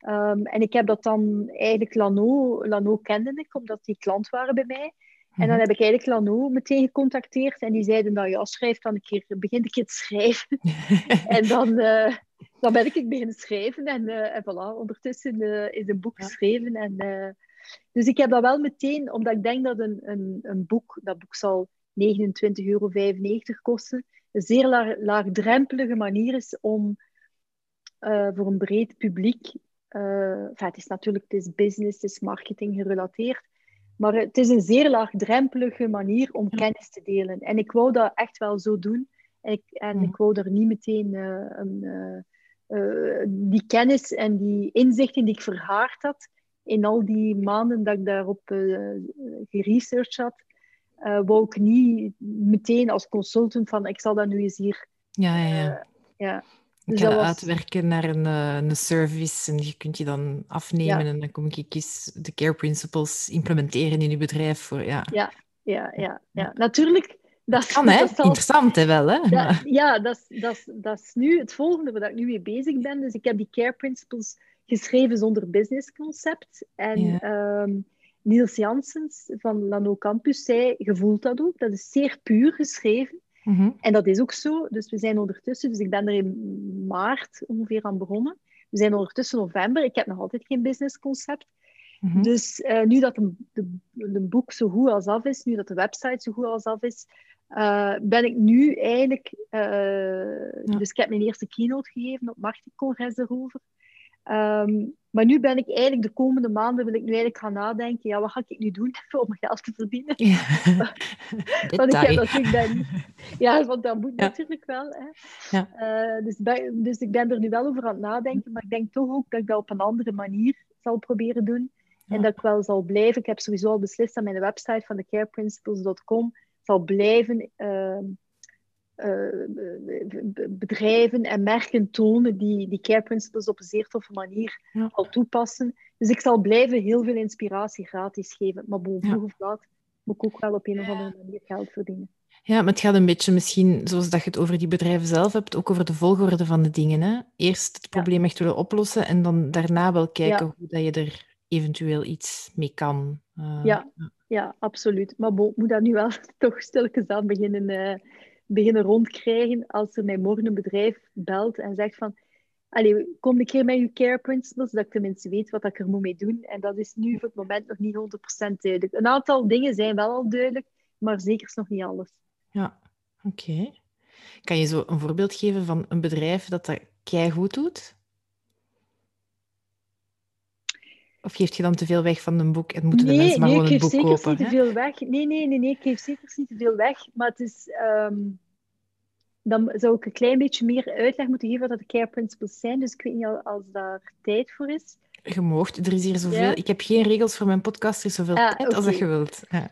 Um, en ik heb dat dan eigenlijk Lano, Lano kende ik, omdat die klant waren bij mij. En dan mhm. heb ik eigenlijk Lano meteen gecontacteerd. En die zeiden, nou ja, schrijf dan een keer, begin een keer te schrijven. en dan, uh, dan ben ik beginnen schrijven. En, uh, en voilà, ondertussen uh, is een boek geschreven. En, dus ik heb dat wel meteen, omdat ik denk dat een, een, een boek, dat boek zal 29,95 euro kosten. een zeer laagdrempelige manier is om voor een breed publiek, het is natuurlijk het is business, het is marketing gerelateerd, maar het is een zeer laagdrempelige manier om kennis te delen. En ik wou dat echt wel zo doen. En ik, en ik wou er niet meteen uh, een, die kennis en die inzichten die ik verhaard had, in al die maanden dat ik daarop uh, geresearched had, uh, wou ik niet meteen als consultant van ik zal dat nu eens hier. Ja, ja, ja. Ja. Dus was... uitwerken naar een, een service en je kunt je dan afnemen ja. en dan kom ik eens de care principles implementeren in je bedrijf. Voor, ja. Ja, ja, ja, ja. natuurlijk. Dat kan, hè? Dat Interessant, hè, wel, hè? Dat, ja, dat is, dat, is, dat is nu het volgende waar ik nu mee bezig ben. Dus ik heb die care principles geschreven zonder businessconcept. En ja. um, Niels Janssens van Lano Campus zei, je voelt dat ook, dat is zeer puur geschreven. Mm -hmm. En dat is ook zo. Dus we zijn ondertussen, dus ik ben er in maart ongeveer aan begonnen. We zijn ondertussen november. Ik heb nog altijd geen businessconcept. Mm -hmm. Dus uh, nu dat een, boek zo goed als af is, nu dat de website zo goed als af is, uh, ben ik nu eigenlijk... Uh, ja. Dus ik heb mijn eerste keynote gegeven op Marketingcongres erover. Um, maar nu ben ik eigenlijk de komende maanden wil ik nu eigenlijk gaan nadenken, ja, wat ga ik nu doen om geld te verdienen? Ja. want ik heb natuurlijk ben, ja, want dat moet ja. natuurlijk wel. Hè. Ja. Uh, dus, dus ik ben er nu wel over aan het nadenken, maar ik denk toch ook dat ik dat op een andere manier zal proberen doen. En dat ik wel zal blijven. Ik heb sowieso al beslist dat mijn website van de careprinciples.com zal blijven. Uh, uh, bedrijven en merken tonen die die care principles op een zeer toffe manier ja. al toepassen. Dus ik zal blijven heel veel inspiratie gratis geven. Maar vroeg ja. of laat moet ik ook wel op een of andere manier geld verdienen. Ja, maar het gaat een beetje misschien, zoals dat je het over die bedrijven zelf hebt, ook over de volgorde van de dingen. Hè? Eerst het probleem echt willen oplossen en dan daarna wel kijken hoe dat je er eventueel iets mee kan. Uh, ja, ja, absoluut. Maar bo, moet dat nu wel toch stilletjes aan beginnen... Uh, beginnen rondkrijgen als er mij morgen een bedrijf belt en zegt van Allee, kom een keer met je care principles, dat ik tenminste weet wat ik er moet mee doen. En dat is nu voor het moment nog niet 100% duidelijk. Een aantal dingen zijn wel al duidelijk, maar zeker is nog niet alles. Ja, oké. Okay. Kan je zo een voorbeeld geven van een bedrijf dat dat goed doet? Of geeft je dan te veel weg van een boek en moeten nee, de mensen maar nee, gewoon een boek kopen? Nee, ik geef zeker niet te veel weg. Nee, nee, nee, nee, ik geef zeker niet te veel weg. Maar het is... Um, dan zou ik een klein beetje meer uitleg moeten geven wat de care principles zijn. Dus ik weet niet als daar tijd voor is. Je moogt. Er is hier zoveel... Ja. Ik heb geen regels voor mijn podcast. Er is zoveel ah, tijd okay. als dat je wilt. Ja.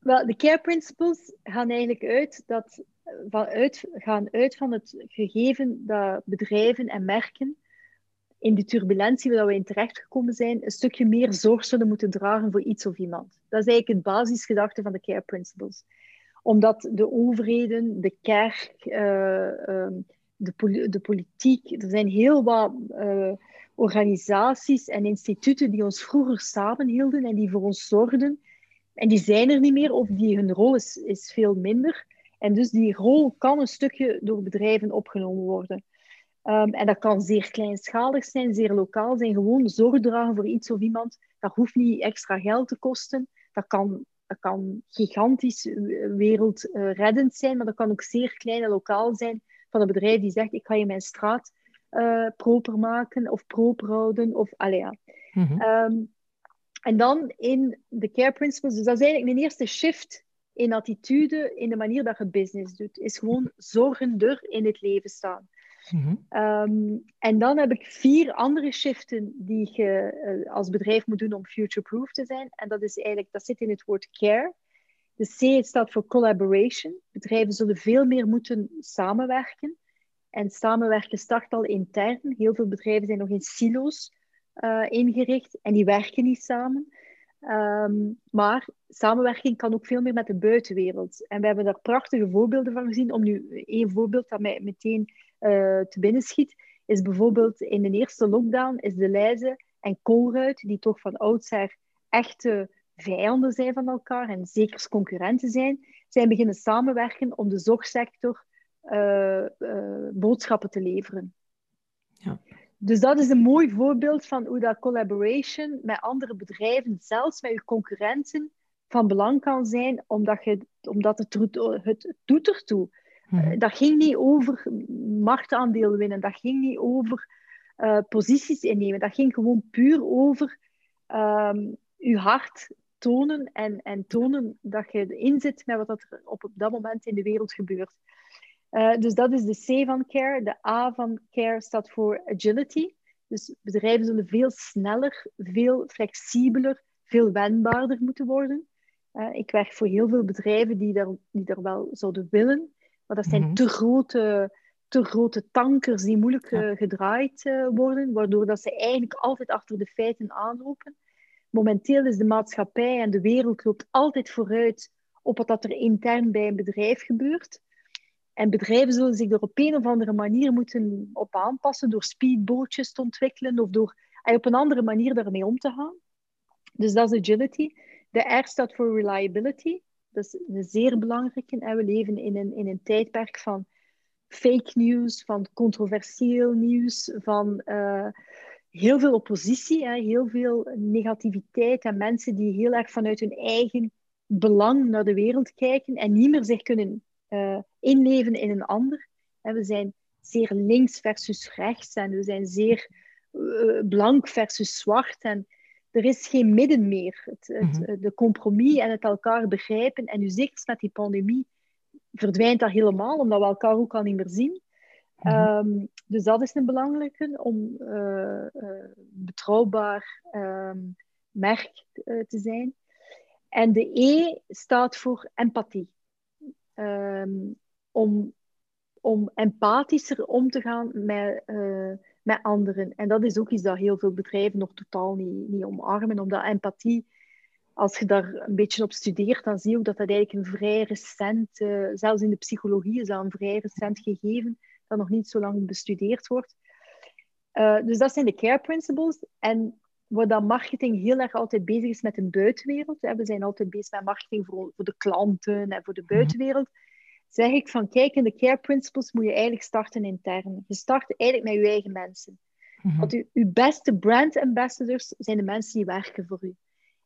Wel, de care principles gaan eigenlijk uit, dat, van uit, gaan uit van het gegeven dat bedrijven en merken in die turbulentie waar we in terechtgekomen zijn, een stukje meer zorg zullen moeten dragen voor iets of iemand. Dat is eigenlijk het basisgedachte van de care principles omdat de overheden, de kerk, uh, de, poli de, politiek, er zijn heel wat uh, organisaties en instituten die ons vroeger samenhielden en die voor ons zorgden. En die zijn er niet meer, of die, hun rol is veel minder. En dus die rol kan een stukje door bedrijven opgenomen worden. Um, en dat kan zeer kleinschalig zijn, zeer lokaal zijn. Gewoon zorg dragen voor iets of iemand. Dat hoeft niet extra geld te kosten. Dat kan dat kan gigantisch wereldreddend zijn, maar dat kan ook zeer klein en lokaal zijn van een bedrijf die zegt, ik ga je mijn straat uh, proper maken of proper houden. Of, allee, ja. mm -hmm. um, en dan in de care principles, dus dat is eigenlijk mijn eerste shift in attitude, in de manier dat je business doet, is gewoon zorgender in het leven staan. -hmm. um, en dan heb ik vier andere shiften die je uh, als bedrijf moet doen om future-proof te zijn. En dat, is eigenlijk, dat zit in het woord care. De C staat voor collaboration. Bedrijven zullen veel meer moeten samenwerken. En samenwerken start al intern. Heel veel bedrijven zijn nog in silo's uh, ingericht en die werken niet samen. Um, maar samenwerking kan ook veel meer met de buitenwereld. En we hebben daar prachtige voorbeelden van gezien. Om nu één voorbeeld dat mij meteen uh, te binnen schiet, is bijvoorbeeld in de eerste lockdown is de Leize en Colruyt, die toch van oudsher echte vijanden zijn van elkaar en zeker concurrenten zijn, zijn beginnen samenwerken om de zorgsector uh, uh, boodschappen te leveren. Ja. Dus dat is een mooi voorbeeld van hoe dat collaboration met andere bedrijven, zelfs met je concurrenten, van belang kan zijn, omdat, je, omdat het, het doet ertoe. Mhm. dat ging niet over marktaandeel winnen, dat ging niet over posities innemen, dat ging gewoon puur over um, je hart tonen en, en tonen dat je inzit met wat er op, dat moment in de wereld gebeurt. Uh, dus dat is de C van care. De A van care staat voor agility. Dus bedrijven zullen veel sneller, veel flexibeler, veel wendbaarder moeten worden. Uh, ik werk voor heel veel bedrijven die daar, die daar wel zouden willen, maar dat zijn mm -hmm. te, grote, te grote tankers die moeilijk ja. uh, gedraaid worden, waardoor dat ze eigenlijk altijd achter de feiten aanlopen momenteel is de maatschappij en de wereld loopt altijd vooruit op wat er intern bij een bedrijf gebeurt. En bedrijven zullen zich er op een of andere manier moeten op aanpassen door speedbootjes te ontwikkelen of door op een andere manier daarmee om te gaan. Dus dat is agility. De R staat voor reliability. Dat is een zeer belangrijke. En we leven in een, in een tijdperk van fake news, van controversieel nieuws, van uh, heel veel oppositie, hè, heel veel negativiteit en mensen die heel erg vanuit hun eigen belang naar de wereld kijken en niet meer zich kunnen uh, inleven in een ander. We zijn zeer links versus rechts en we zijn zeer uh, blank versus zwart. En er is geen midden meer. Het, het, mm -hmm. De compromis en het elkaar begrijpen. En nu zeker met die pandemie verdwijnt dat helemaal, omdat we elkaar ook al niet meer zien. Um, dus dat is een belangrijke om uh, uh, betrouwbaar um, merk uh, te zijn. En de E staat voor empathie. Um, om, om empathischer om te gaan met, met anderen. En dat is ook iets dat heel veel bedrijven nog totaal niet, niet omarmen, omdat empathie als je daar een beetje op studeert, dan zie je ook dat dat eigenlijk een vrij recent, zelfs in de psychologie is dat een vrij recent gegeven, dat nog niet zo lang bestudeerd wordt. Uh, dus dat zijn de care principles. En waar dat marketing heel erg altijd bezig is met de buitenwereld, hè, we zijn altijd bezig met marketing voor, voor de klanten en voor de mhm. buitenwereld, zeg ik van kijk, in de care principles moet je eigenlijk starten intern. Je start eigenlijk met je eigen mensen. Mm Want uw, uw beste brand ambassadors zijn de mensen die werken voor u.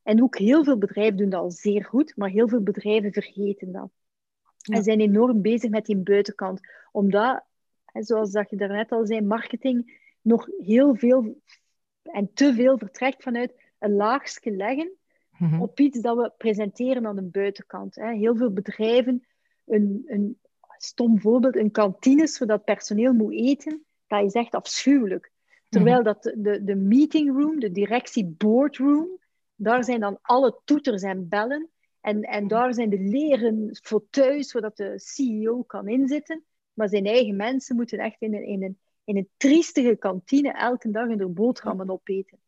En ook heel veel bedrijven doen dat al zeer goed, maar heel veel bedrijven vergeten dat. Ja. En zijn enorm bezig met die buitenkant. Omdat zoals dat je daarnet al zei, marketing nog heel veel en te veel vertrekt vanuit een laagje leggen mm-hmm. op iets dat we presenteren aan de buitenkant. Heel veel bedrijven, een, een stom voorbeeld, een kantine zodat personeel moet eten, dat is echt afschuwelijk. Terwijl mm-hmm. dat de, de meeting room, de directie boardroom, daar zijn dan alle toeters en bellen. En, en daar zijn de leren fauteuils, zodat de CEO kan inzitten. Maar zijn eigen mensen moeten echt in een, in een, in een triestige kantine elke dag hun boterhammen opeten.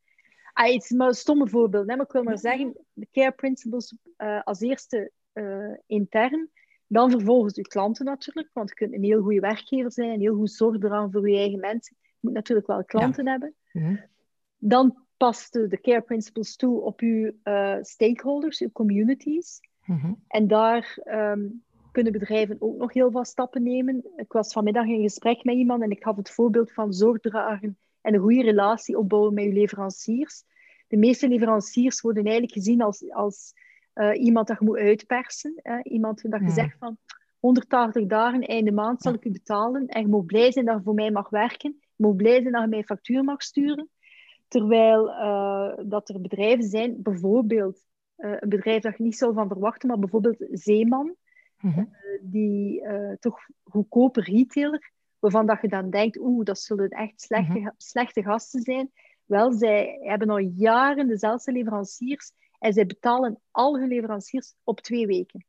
Ah, het is maar een stomme voorbeeld. Hè? Maar ik wil maar zeggen, de care principles uh, als eerste uh, intern. Dan vervolgens uw klanten natuurlijk, want je kunt een heel goede werkgever zijn en heel goed eraan voor je eigen mensen. Je moet natuurlijk wel klanten ja. hebben. Mm. Dan past de care principles toe op uw uh, stakeholders, uw communities. Mm -hmm. En daar um, kunnen bedrijven ook nog heel veel stappen nemen. Ik was vanmiddag in gesprek met iemand en ik gaf het voorbeeld van zorgdragen en een goede relatie opbouwen met je leveranciers. De meeste leveranciers worden eigenlijk gezien als, als uh, iemand dat je moet uitpersen. Hè? Iemand dat je ja. zegt van 180 dagen, einde maand zal ik u betalen en je moet blij zijn dat je voor mij mag werken. Je moet blij zijn dat je mij factuur mag sturen. Terwijl uh, dat er bedrijven zijn, bijvoorbeeld uh, een bedrijf dat je niet zou van verwachten, maar bijvoorbeeld Zeeman, Mm -hmm. die toch goedkope retailer, waarvan dat je dan denkt, oeh, dat zullen echt slechte, mm -hmm. slechte gasten zijn. Wel, zij hebben al jaren dezelfde leveranciers en zij betalen al hun leveranciers op twee weken.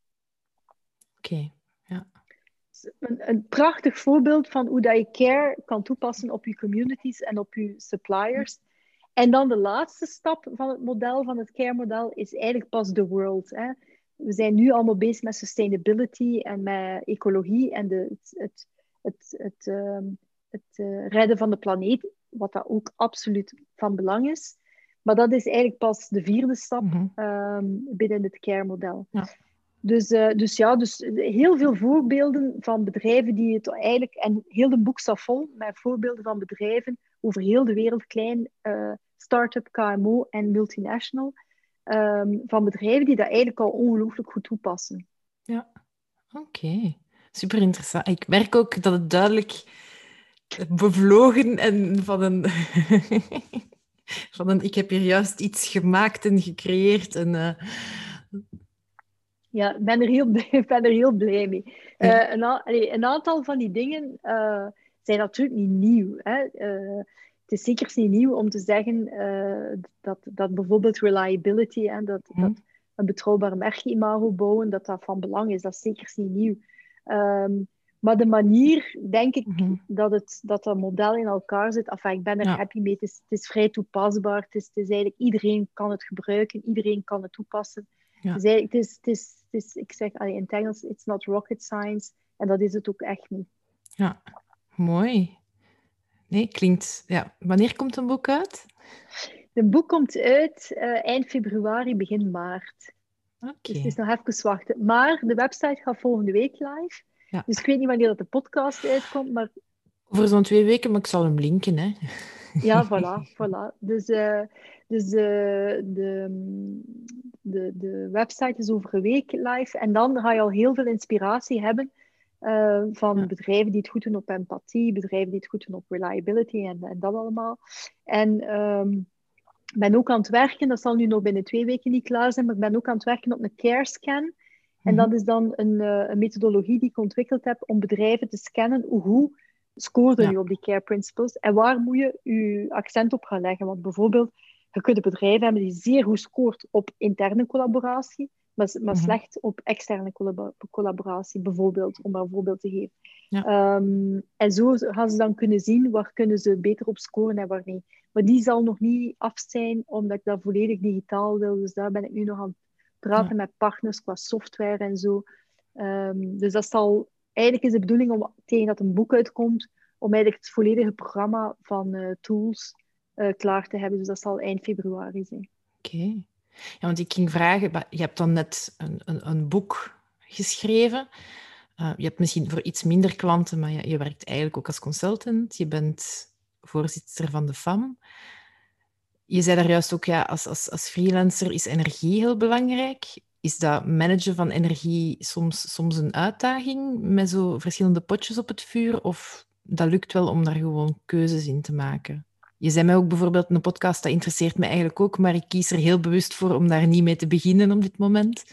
Oké, okay. ja. Een, een, prachtig voorbeeld van hoe dat je care kan toepassen op je communities en op je suppliers. En dan de laatste stap van het model, van het care-model, is eigenlijk pas the world. Hè we zijn nu allemaal bezig met sustainability en met ecologie en de, het, het, het, het, het uh, redden van de planeet, wat dat ook absoluut van belang is. Maar dat is eigenlijk pas de vierde stap mm -hmm. um, binnen het care-model. Ja. Dus, uh, dus ja, dus heel veel voorbeelden van bedrijven die het eigenlijk... En heel de boek staat vol met voorbeelden van bedrijven over heel de wereld, klein, uh, start-up, KMO en multinational um, van bedrijven die dat eigenlijk al ongelooflijk goed toepassen. Ja, oké. Okay. super interessant. Ik merk ook dat het duidelijk bevlogen en van een... van een ik heb hier juist iets gemaakt en gecreëerd. En, uh... Ja, ik ben er heel, ben er heel blij mee. Uh, een, een, aantal van die dingen uh, zijn natuurlijk niet nieuw. Hè? het is zeker niet nieuw om te zeggen dat, dat bijvoorbeeld reliability en dat, hm. dat een betrouwbaar merkimago bouwen, dat dat van belang is. Dat is zeker niet nieuw. Um, maar de manier, denk ik, mhm. dat, het, dat dat model in elkaar zit, enfin, ik ben er happy mee. Het is, het is vrij toepasbaar. Het is, het is, eigenlijk, iedereen kan het gebruiken, iedereen kan het toepassen. Ja. Het, is, het, is, het, is, het is, ik zeg allee, in het Engels, it's not rocket science. En dat is het ook echt niet. Ja, mooi. Nee, klinkt... Ja. Wanneer komt een boek uit? De boek komt uit uh, eind februari, begin maart. Oké. Dus het is nog even wachten. Maar de website gaat volgende week live. Ja. Dus ik weet niet wanneer dat de podcast uitkomt, maar... Over zo'n twee weken, maar ik zal hem linken, hè. Ja, voilà, voilà. Dus, uh, dus uh, de, de, de website is over een week live. En dan ga je al heel veel inspiratie hebben uh, van bedrijven die het goed doen op empathie, bedrijven die het goed doen op reliability en, en dat allemaal. En um, ik ben ook aan het werken, dat zal nu nog binnen twee weken niet klaar zijn, maar ik ben ook aan het werken op een care scan. En dat mhm. is dan een, uh, een, methodologie die ik ontwikkeld heb om bedrijven te scannen hoe scoorde ja. je op die care principles en waar moet je je accent op gaan leggen. Want bijvoorbeeld, je kunt bedrijven hebben die zeer goed scoort op interne collaboratie, maar, maar mhm. slecht op externe collaboratie, bijvoorbeeld, om maar een voorbeeld te geven. Ja. Um, en zo gaan ze dan kunnen zien waar kunnen ze beter op scoren en waar niet. Maar die zal nog niet af zijn, omdat ik dat volledig digitaal wil. Dus daar ben ik nu nog aan praten met partners qua software en zo. Um, dus dat zal... Eigenlijk is de bedoeling om tegen dat een boek uitkomt, om eigenlijk het volledige programma van uh, tools uh, klaar te hebben. Dus dat zal eind februari zijn. Oké. Ja, want ik ging vragen, je hebt dan net een, een, een boek geschreven. Uh, je hebt misschien voor iets minder klanten, maar je, je, werkt eigenlijk ook als consultant. Je bent voorzitter van de FAM. Je zei daar juist ook, ja, als, als, als freelancer is energie heel belangrijk. Is dat managen van energie soms, soms een uitdaging met zo verschillende potjes op het vuur? Of dat lukt wel om daar gewoon keuzes in te maken? Je zei mij ook bijvoorbeeld, een podcast, dat interesseert me eigenlijk ook, maar ik kies er heel bewust voor om daar niet mee te beginnen op dit moment.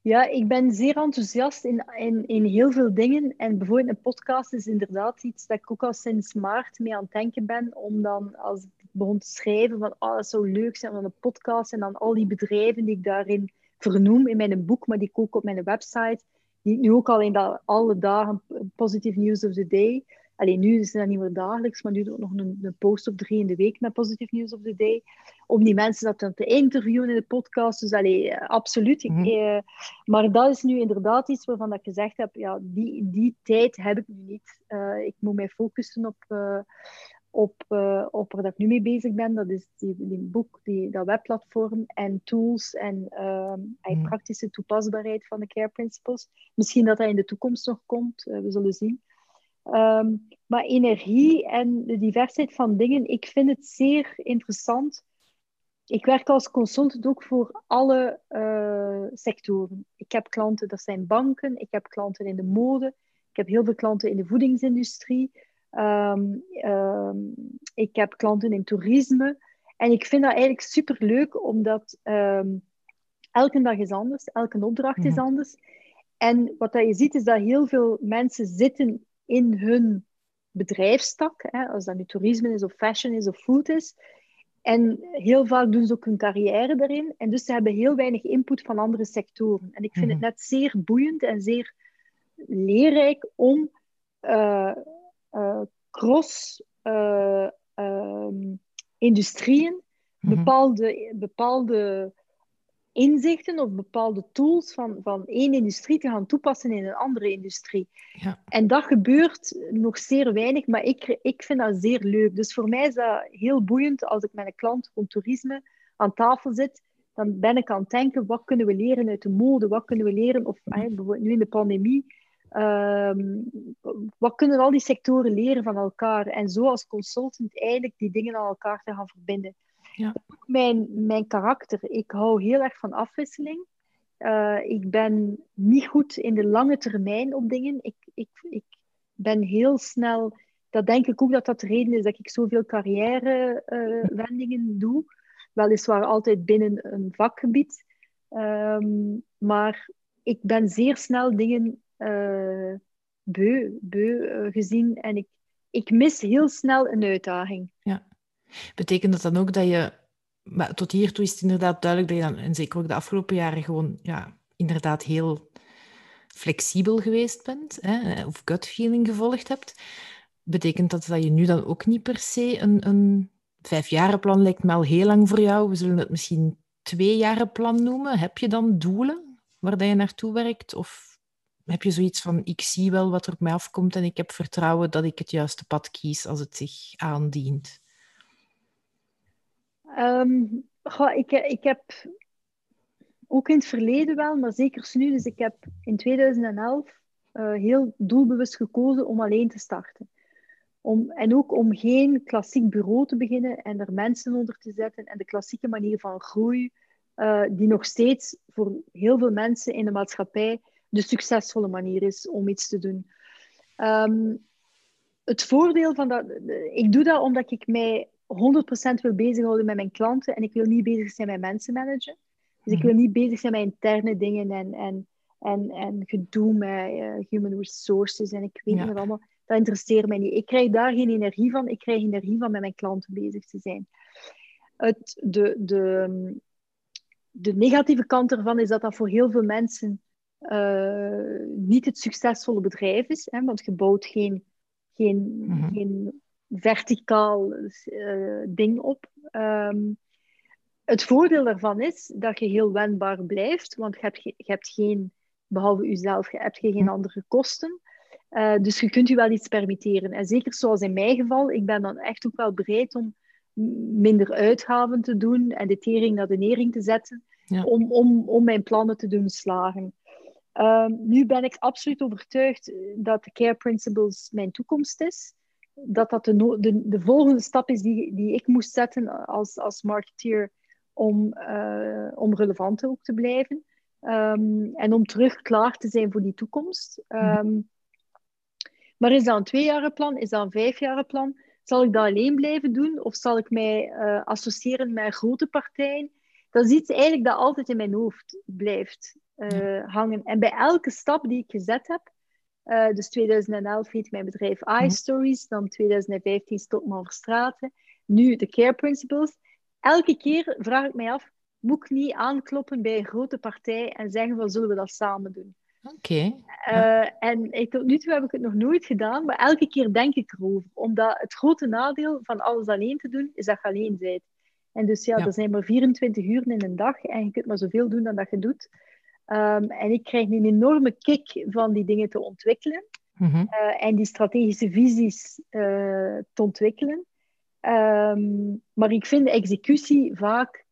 Ja, ik ben zeer enthousiast in, in, in heel veel dingen. En bijvoorbeeld een podcast is inderdaad iets dat ik ook al sinds maart mee aan het denken ben. Om dan, als ik begon te schrijven, van oh, dat zou leuk zijn, van een podcast. En dan al die bedrijven die ik daarin vernoem in mijn boek, maar die ik ook op mijn website. Die ik nu ook al in dat, alle dagen Positive News of the Day Alleen nu is het niet meer dagelijks, maar nu doe ik nog een, een, post op drie in de week met Positive News of the Day. Om die mensen dat dan te interviewen in de podcast. Dus allee, eh, absoluut. Mm eh, maar dat is nu inderdaad iets waarvan ik gezegd heb, ja, die, die tijd heb ik nu niet. Uh, ik moet mij focussen op, uh, op, op waar ik nu mee bezig ben. Dat is die, die boek, die, dat webplatform en tools en mm praktische toepasbaarheid van de care principles. Misschien dat dat in de toekomst nog komt, we zullen zien. Ehm, maar energie en de diversiteit van dingen, ik vind het zeer interessant. Ik werk als consultant ook voor alle uh, sectoren. Ik heb klanten, dat zijn banken, ik heb klanten in de mode, ik heb heel veel klanten in de voedingsindustrie, um, um, ik heb klanten in toerisme. En ik vind dat eigenlijk super leuk, omdat elke dag is anders, elke opdracht is mhm. anders. En wat dat je ziet, is dat heel veel mensen zitten in hun bedrijfstak, hè, als dat nu toerisme is of fashion is of food is. En heel vaak doen ze ook hun carrière daarin. En dus ze hebben heel weinig input van andere sectoren. En ik vind het mhm. net zeer boeiend en zeer leerrijk om uh, cross uh, industrieën mhm. bepaalde, bepaalde inzichten of bepaalde tools van, van één industrie te gaan toepassen in een andere industrie. Ja. En dat gebeurt nog zeer weinig, maar ik, ik vind dat zeer leuk. Dus voor mij is dat heel boeiend als ik met een klant van toerisme aan tafel zit. Dan ben ik aan het denken, wat kunnen we leren uit de mode? Wat kunnen we leren, of bijvoorbeeld nu in de pandemie, ehm, wat kunnen al die sectoren leren van elkaar? En zo als consultant eigenlijk die dingen aan elkaar te gaan verbinden. Ja. Mijn, mijn karakter. Ik hou heel erg van afwisseling. Uh, ik ben niet goed in de lange termijn op dingen. Ik, ik, ik ben heel snel... Dat denk ik ook dat dat de reden is dat ik zoveel carrièrewendingen uh, doe. Weliswaar altijd binnen een vakgebied. Um, maar ik ben zeer snel dingen uh, beu, uh, gezien. En ik, ik mis heel snel een uitdaging. Ja. Betekent dat dan ook dat je... Maar tot hiertoe is het inderdaad duidelijk dat je dan, en zeker ook de afgelopen jaren, gewoon ja, inderdaad heel flexibel geweest bent, hè, of gut feeling gevolgd hebt. Betekent dat dat je nu dan ook niet per se een, een vijfjarenplan lijkt me al heel lang voor jou. We zullen het misschien twee plan noemen. Heb je dan doelen waar je naartoe werkt? Of heb je zoiets van, ik zie wel wat er op mij afkomt en ik heb vertrouwen dat ik het juiste pad kies als het zich aandient? Um, ik, ik heb ook in het verleden wel, maar zeker nu. Dus ik heb in 2011 uh, eh, heel doelbewust gekozen om alleen te starten. Om, en ook om geen klassiek bureau te beginnen en er mensen onder te zetten en de klassieke manier van groei, uh, die nog steeds voor heel veel mensen in de maatschappij de succesvolle manier is om iets te doen. Um, het voordeel van dat, ik doe dat omdat ik mij 100% wil bezighouden met mijn klanten en ik wil niet bezig zijn met mensen managen. Dus ik mhm. wil niet bezig zijn met interne dingen en, en, en, en gedoe met uh, human resources en ik weet niet wat allemaal. Dat interesseert mij niet. Ik krijg daar geen energie van. Ik krijg energie van met mijn klanten bezig te zijn. Het, de, de, de negatieve kant ervan is dat dat voor heel veel mensen uh, niet het succesvolle bedrijf is. Hè, want je bouwt geen, geen, mhm. geen verticaal uh, ding op. Um, het voordeel daarvan is dat je heel wendbaar blijft, want je hebt, je hebt geen, behalve jezelf, je hebt geen mhm. andere kosten. Uh, dus je kunt je wel iets permitteren. En zeker zoals in mijn geval, ik ben dan echt ook wel bereid om minder uitgaven te doen en de tering naar de nering te zetten, om, om, om mijn plannen te doen slagen. Um, nu ben ik absoluut overtuigd dat de Care Principles mijn toekomst is. Dat dat de, de, de volgende stap is die, die ik moest zetten als, als marketeer om, uh, om relevant ook te blijven. Um, en om terug klaar te zijn voor die toekomst. Um, maar is dat een tweejarenplan? Is dat een vijfjarenplan? Zal ik dat alleen blijven doen? Of zal ik mij uh, associëren met grote partijen? Dat is iets eigenlijk dat altijd in mijn hoofd blijft uh, hangen. En bij elke stap die ik gezet heb, uh, dus 2011 heet mijn bedrijf iStories, dan 2015 Stopman Verstraten, nu de Care Principles. Elke keer vraag ik mij af, moet ik niet aankloppen bij een grote partij en zeggen van zullen we dat samen doen? Oké. Okay. Uh, en tot nu toe heb ik het nog nooit gedaan, maar elke keer denk ik erover. Omdat het grote nadeel van alles alleen te doen, is dat je alleen bent. En dus ja, er zijn maar 24 uur in een dag en je kunt maar zoveel doen dan dat je doet. Um, en ik krijg een enorme kick van die dingen te ontwikkelen. Mm -hmm. uh, en die strategische visies uh, te ontwikkelen. Um, maar ik vind de executie vaak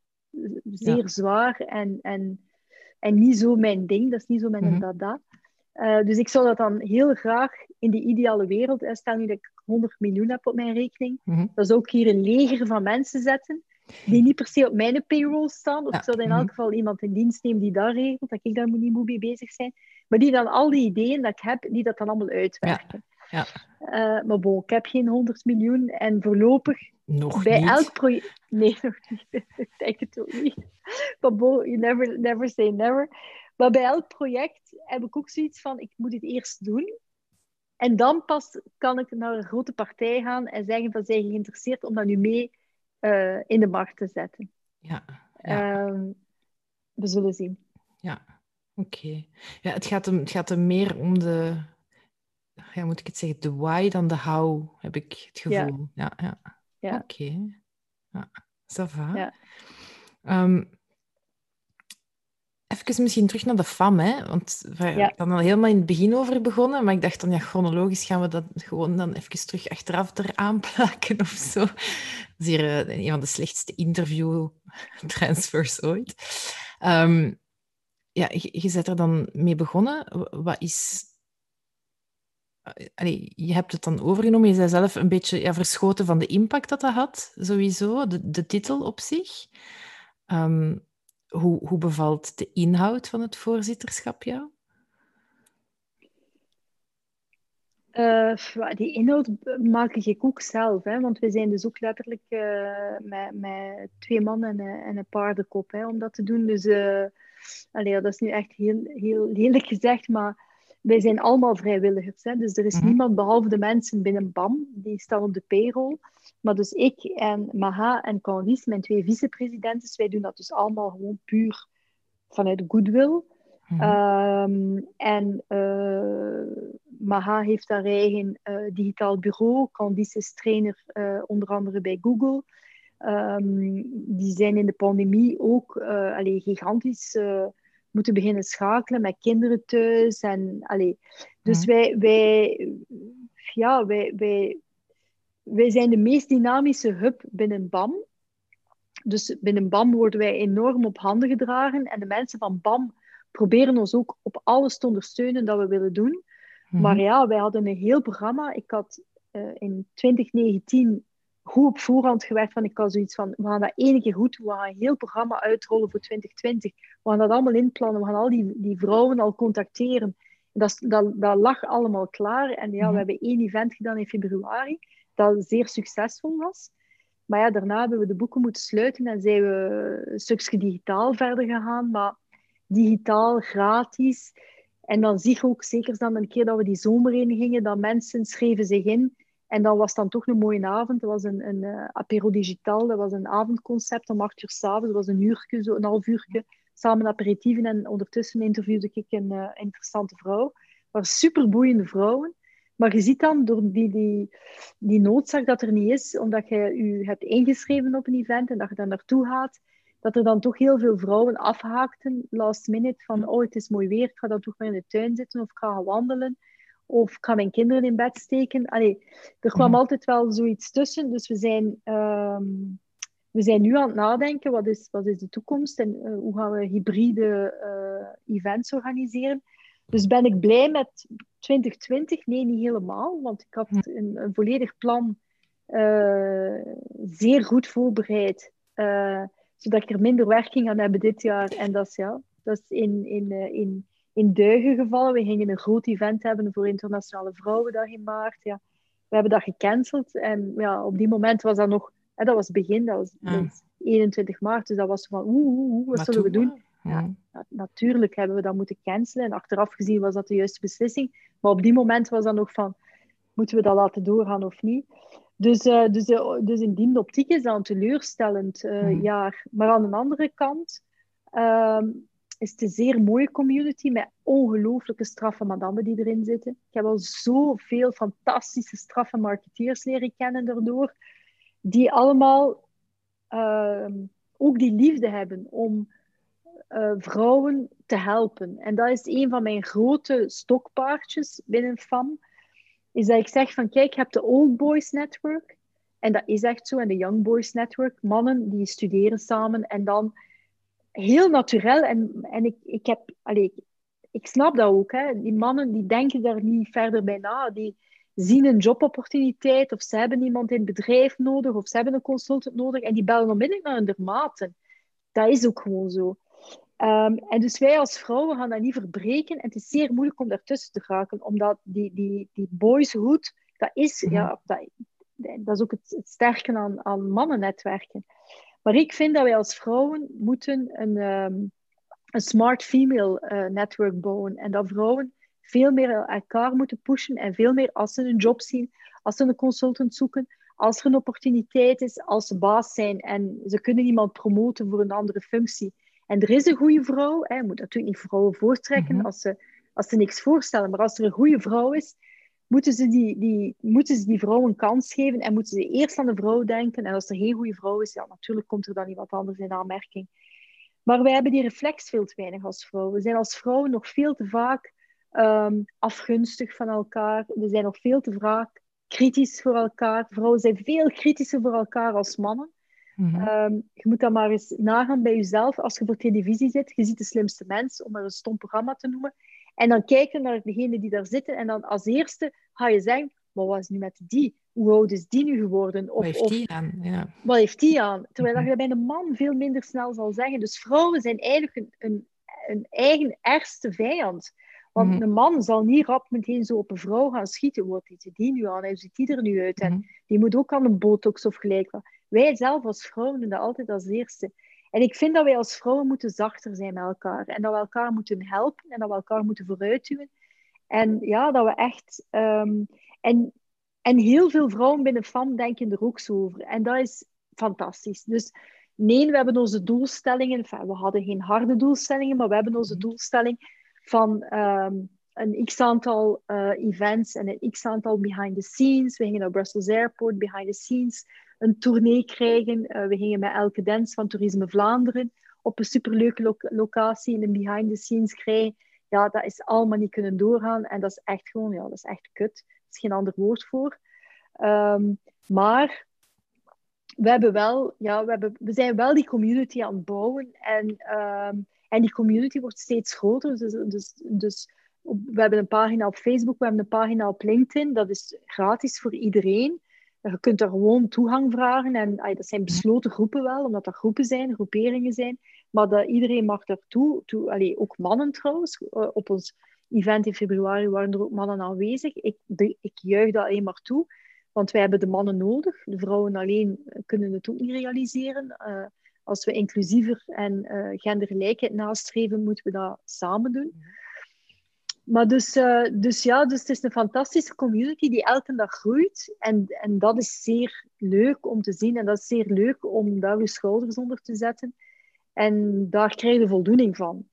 zeer ja. zwaar en, en, en niet zo mijn ding. Dat is niet zo mijn mm -hmm. dada. Uh, dus ik zou dat dan heel graag in de ideale wereld, stel nu dat ik 100 miljoen heb op mijn rekening, mm -hmm. dan zou ik hier een leger van mensen zetten die niet per se op mijn payroll staan. Of ja. ik zou in elk mhm. geval iemand in dienst nemen die daar regelt, dat ik daar niet mee bezig zijn. Maar die dan al die ideeën dat ik heb, die dat dan allemaal uitwerken. Ja. Uh, maar bon, ik heb geen 100 miljoen en voorlopig nog bij niet. elk project. Nee, nog niet. ik denk het ook niet. Maar bon, you never, never say never. Maar bij elk project heb ik ook zoiets van: ik moet het eerst doen. En dan pas kan ik naar een grote partij gaan en zeggen: van zijn geïnteresseerd om dat nu mee uh, in de markt te zetten. Ja. ja. Um, we zullen zien. Ja, oké. Okay. Ja, het gaat, hem, het gaat hem meer om de, ja, moet ik het zeggen, de why dan de how, heb ik het gevoel. Ja, ja. ja. ja. Oké. Okay. Ja, ça va. Ja. Um, Even misschien terug naar de FAM, hè? want we ja. zijn al helemaal in het begin over begonnen, maar ik dacht dan, ja, chronologisch gaan we dat gewoon dan even terug achteraf eraan plakken of zo. Is hier uh, een van de slechtste interview-transfers ooit. Um, ja, je, je bent er dan mee begonnen. Wat is... Allee, je hebt het dan overgenomen, je zei zelf een beetje ja, verschoten van de impact dat dat had, sowieso, de, de titel op zich. Um, hoe, hoe bevalt de inhoud van het voorzitterschap jou? Uh, die inhoud maak ik ook zelf, hè, want we zijn dus ook letterlijk uh, met, met twee mannen en, en een paardenkop hè, om dat te doen. Dus uh, allee, dat is nu echt heel, heel lelijk gezegd, maar wij zijn allemaal vrijwilligers. Hè, dus er is mm -hmm. niemand behalve de mensen binnen BAM, die staan op de payroll. Maar dus ik en Maha en Candice, mijn twee vicepresidenten, wij doen dat dus allemaal gewoon puur vanuit goodwill. Mm -hmm. um, en uh, Maha heeft haar eigen uh, digitaal bureau. Candice is trainer uh, onder andere bij Google. Um, die zijn in de pandemie ook allee, gigantisch moeten beginnen schakelen met kinderen thuis. En, allee. Dus wij, wij, ja, wij, wij, wij zijn de meest dynamische hub binnen BAM. Dus binnen BAM worden wij enorm op handen gedragen. En de mensen van BAM proberen ons ook op alles te ondersteunen dat we willen doen. -hmm. Maar ja, wij hadden een heel programma. Ik had uh, in 2019 goed op voorhand gewerkt. Van, ik had zoiets van, we gaan dat één keer goed doen. We gaan een heel programma uitrollen voor 2020. We gaan dat allemaal inplannen. We gaan al die, die vrouwen al contacteren. Dat, dat, dat lag allemaal klaar. En ja, -hmm. we hebben één event gedaan in februari dat zeer succesvol was. Maar ja, daarna hebben we de boeken moeten sluiten en zijn we een stukje digitaal verder gegaan. Maar digitaal, gratis. En dan zie je ook, zeker dan een keer dat we die zomer in gingen, dat mensen schreven zich in. En dan was dan toch een mooie avond. Dat was een, een uh, apero digitaal, dat was een avondconcept om acht uur s'avonds. Dat was een uurtje, zo een half uurtje, samen aperitieven. En ondertussen interviewde ik een uh, interessante vrouw. Het waren superboeiende vrouwen. Maar je ziet dan door die, die, die noodzaak dat er niet is, omdat je je hebt ingeschreven op een event en dat je dan naartoe gaat, dat er dan toch heel veel vrouwen afhaakten last minute van oh, het is mooi weer, ik ga dan toch maar in de tuin zitten of ik ga gaan wandelen of ik ga mijn kinderen in bed steken. Allee, er kwam mm. altijd wel zoiets tussen, dus we zijn, um, we zijn nu aan het nadenken, wat is, wat is de toekomst en uh, hoe gaan we hybride uh, events organiseren. Dus ben ik blij met 2020? Nee, niet helemaal, want ik had een, een volledig plan uh, zeer goed voorbereid, uh, zodat ik er minder werking aan heb dit jaar. En dat is, ja, dat is in, in, uh, in, in duigen gevallen. We gingen een groot event hebben voor Internationale Vrouwendag in maart. Ja. We hebben dat gecanceld en ja, op die moment was dat nog, hè, dat was begin, dat was, ja. 21 maart, dus dat was van oeh, oeh, oeh wat maar zullen we doen? Ja, natuurlijk hebben we dat moeten cancelen. En achteraf gezien was dat de juiste beslissing. Maar op die moment was dat nog van, moeten we dat laten doorgaan of niet? Dus, uh, dus, uh, dus in die optiek is dat een teleurstellend uh, mm. jaar. Maar aan de andere kant um, is het een zeer mooie community met ongelooflijke straffe madammen die erin zitten. Ik heb al zoveel fantastische straffe marketeers leren kennen daardoor, die allemaal ehm, ook die liefde hebben om uh, vrouwen te helpen. En dat is een van mijn grote stokpaardjes binnen FAM. Is dat ik zeg van kijk, je hebt de Old Boys Network. En dat is echt zo. En de Young Boys Network. Mannen die studeren samen. En dan heel natuurlijk. En, en ik, ik heb... Allez, ik, ik snap dat ook. Hè. Die mannen die denken daar niet verder bij na. Die zien een jobopportuniteit. Of ze hebben iemand in het bedrijf nodig. Of ze hebben een consultant nodig. En die bellen onmiddellijk naar hun dermaten. Dat is ook gewoon zo. Um, en dus wij als vrouwen gaan dat niet verbreken. En het is zeer moeilijk om daartussen te geraken, omdat die, die, die boyshood, dat is, mm. ja, dat, dat is ook het, het sterke aan, aan mannennetwerken. Maar ik vind dat wij als vrouwen moeten een, um, een smart female uh, network bouwen. En dat vrouwen veel meer elkaar moeten pushen en veel meer als ze een job zien, als ze een consultant zoeken, als er een opportuniteit is, als ze baas zijn en ze kunnen iemand promoten voor een andere functie en er is een goede vrouw, hè, je moet natuurlijk niet vrouwen voortrekken mm -hmm. als, ze, als ze niks voorstellen, maar als er een goede vrouw is, moeten ze die, die, moeten ze die vrouw een kans geven en moeten ze eerst aan de vrouw denken. En als er geen goede vrouw is, ja, natuurlijk komt er dan iemand anders in aanmerking. Maar wij hebben die reflex veel te weinig als vrouwen. We zijn als vrouwen nog veel te vaak um, afgunstig van elkaar. We zijn nog veel te vaak kritisch voor elkaar. Vrouwen zijn veel kritischer voor elkaar als mannen. Mm -hmm. um, je moet dat maar eens nagaan bij jezelf. Als je voor televisie zit, je ziet de slimste mens, om maar een stom programma te noemen. En dan kijken naar degene die daar zitten. En dan als eerste ga je zeggen, wat was nu met die? hoe oud is die nu geworden? Of, wat heeft die aan? Ja. Wat heeft die aan? Terwijl mm je bij een man veel minder snel zal zeggen. Dus vrouwen zijn eigenlijk een, een, een eigen ergste vijand. Want mhm. een man zal niet rap meteen zo op een vrouw gaan schieten. Wat ziet die nu aan? Hoe ziet die er nu uit? En mhm. die moet ook aan een botox of gelijk wat. Wij zelf als vrouwen doen dat altijd als eerste. En ik vind dat wij als vrouwen moeten zachter zijn met elkaar. En dat we elkaar moeten helpen en dat we elkaar moeten vooruitduwen. En ja, dat we echt... Ehm, en, en heel veel vrouwen binnen FAM denken er ook zo over. En dat is fantastisch. Dus nee, we hebben onze doelstellingen. we hadden geen harde doelstellingen, maar we hebben onze mhm. doelstelling van ehm, een x-aantal uh, events en een x-aantal behind the scenes. We gingen naar Brussels Airport, behind the scenes, een tournee krijgen. Uh, we gingen met Elke Dens van Toerisme Vlaanderen op een superleuke locatie in een behind the scenes krijgen. Ja, dat is allemaal niet kunnen doorgaan. En dat is echt gewoon, ja, dat is echt kut. Er is geen ander woord voor. Um, maar we, hebben wel, ja, we, hebben, we zijn wel die community aan het bouwen. En um, en die community wordt steeds groter. Dus, dus, dus we hebben een pagina op Facebook, we hebben een pagina op LinkedIn. Dat is gratis voor iedereen. Je kunt daar gewoon toegang vragen. En dat zijn besloten groepen wel, omdat dat groepen zijn, groeperingen zijn. Maar dat, iedereen mag daartoe. Toe, allee, ook mannen trouwens. Eh, op ons event in februari waren er ook mannen aanwezig. Ik, ik juich dat alleen maar toe. Want wij hebben de mannen nodig. De vrouwen alleen kunnen het ook niet realiseren. Uh, als we inclusiever en uh, gendergelijkheid nastreven, moeten we dat samen doen. Maar dus, uh, dus ja, dus het is een fantastische community die elke dag groeit. En, en dat is zeer leuk om te zien. En dat is zeer leuk om daar je schouders onder te zetten. En daar krijg je voldoening van.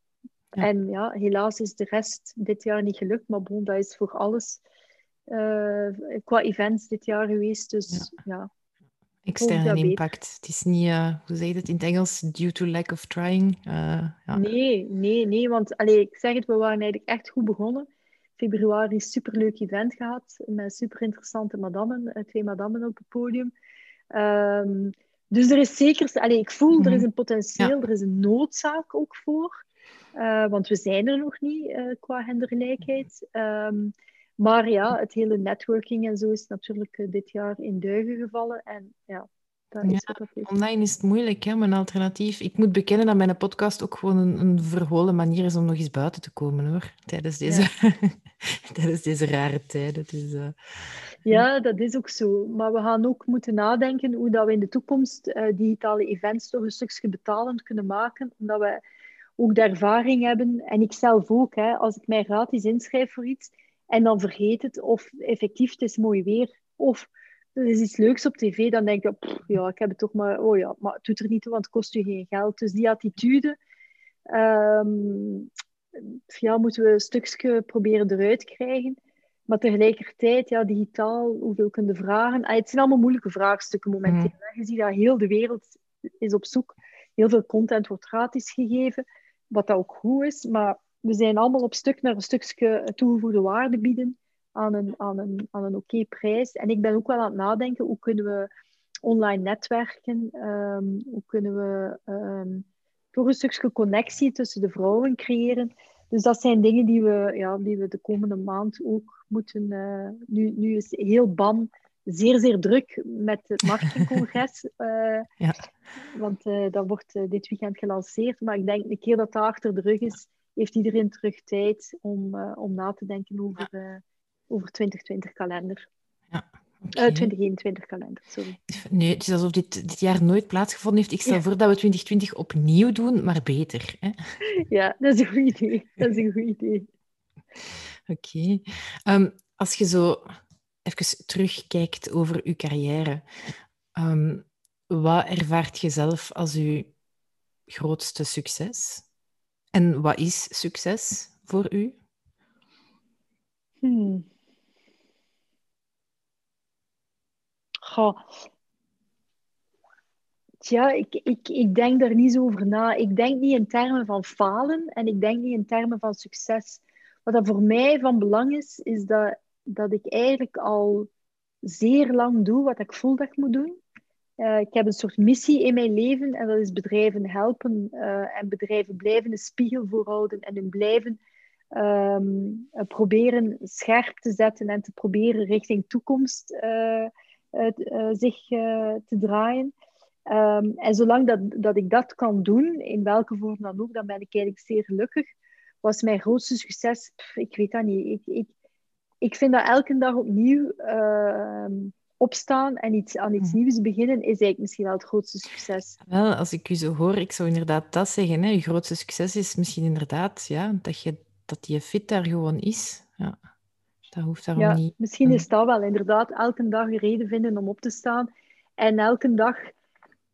En ja, helaas is de rest dit jaar niet gelukt. Maar bon, dat is voor alles uh, qua events dit jaar geweest. Dus ja, Externe impact. Het is niet, uh, hoe zeg je het in het Engels, due to lack of trying. Uh, ja. Nee, nee, nee. Want allee, ik zeg het, we waren eigenlijk echt goed begonnen. Februari een superleuk event gehad met super interessante madammen, eh, twee madammen op het podium. Um, dus er is zeker, allee, ik voel, er is mhm. een potentieel, ja. er is een noodzaak ook voor. Uh, want we zijn er nog niet qua gendergelijkheid. Um, maar ja, het hele networking en zo is natuurlijk eh, dit jaar in duigen gevallen. En ja, dat is ja, wat is. Online is het moeilijk, hè, mijn alternatief. Ik moet bekennen dat mijn podcast ook gewoon een, een verholen manier is om nog eens buiten te komen, hoor. Tijdens deze, tijdens deze rare tijden. Dus, uh, ja, dat is ook zo. Maar we gaan ook moeten nadenken hoe dat we in de toekomst uh, digitale events toch een stukje betalend kunnen maken. Omdat we ook de ervaring hebben, en ik zelf ook, hè, als ik mij gratis inschrijf voor iets en dan vergeet het, of effectief, het is mooi weer. Of er is iets leuks op tv, dan denk je, ja, ik heb het toch maar, oh ja, maar het doet er niet toe, want het kost je geen geld. Dus die attitude, um, ja, moeten we een stukje proberen eruit krijgen. Maar tegelijkertijd, ja, digitaal, hoeveel kunnen vragen? Ah, het zijn allemaal moeilijke vraagstukken momenteel. Mm. Je ziet dat heel de wereld is op zoek. Heel veel content wordt gratis gegeven, wat dat ook goed is. Maar we zijn allemaal op stuk naar een stukje toegevoegde waarde bieden aan een, aan een, aan een oké prijs. En ik ben ook wel aan het nadenken, hoe kunnen we online netwerken? Um, hoe kunnen we um, toch een stukje connectie tussen de vrouwen creëren? Dus dat zijn dingen die we, ja, die we de komende maand ook moeten... Uh, nu, nu is heel BAM zeer, zeer druk met het marketingcongres. Uh, ja. Want uh, dat wordt dit weekend gelanceerd. Maar ik denk, een keer dat dat achter de rug is, heeft iedereen terug tijd om, uh, om na te denken over, uh, over 2020 kalender. Ja. Okay. Uh, 2021 kalender, sorry. Nee, het is alsof dit, dit jaar nooit plaatsgevonden heeft. Ik stel ja. voor dat we 2020 opnieuw doen, maar beter. Hè? Ja, dat is een goed idee. Dat is een goed idee. Oké. Okay. Um, als je zo even terugkijkt over uw carrière, um, wat ervaart je zelf als uw grootste succes? En wat is succes voor u? Hmm. Goh. Tja, ik, ik, ik denk daar niet zo over na. Ik denk niet in termen van falen en ik denk niet in termen van succes. Wat dat voor mij van belang is, is dat, dat ik eigenlijk al zeer lang doe wat ik voel dat ik moet doen. Uh, ik heb een soort missie in mijn leven en dat is bedrijven helpen uh, en bedrijven blijven een spiegel voorhouden en hun blijven um, proberen scherp te zetten en te proberen richting toekomst zich te draaien. Ehm, en zolang dat, dat ik dat kan doen, in welke vorm dan ook, dan ben ik eigenlijk zeer gelukkig. Was mijn grootste succes, ik weet dat niet. Ik, ik, ik vind dat elke dag opnieuw ehm, opstaan en iets, aan iets hm. nieuws beginnen, is eigenlijk misschien wel het grootste succes. Wel, als ik u zo hoor, ik zou inderdaad dat zeggen. Hè. Je grootste succes is misschien inderdaad ja, dat, je, dat je fit daar gewoon is. Ja. Dat hoeft daarom ja, niet. Misschien is dat wel inderdaad elke dag een reden vinden om op te staan. En elke dag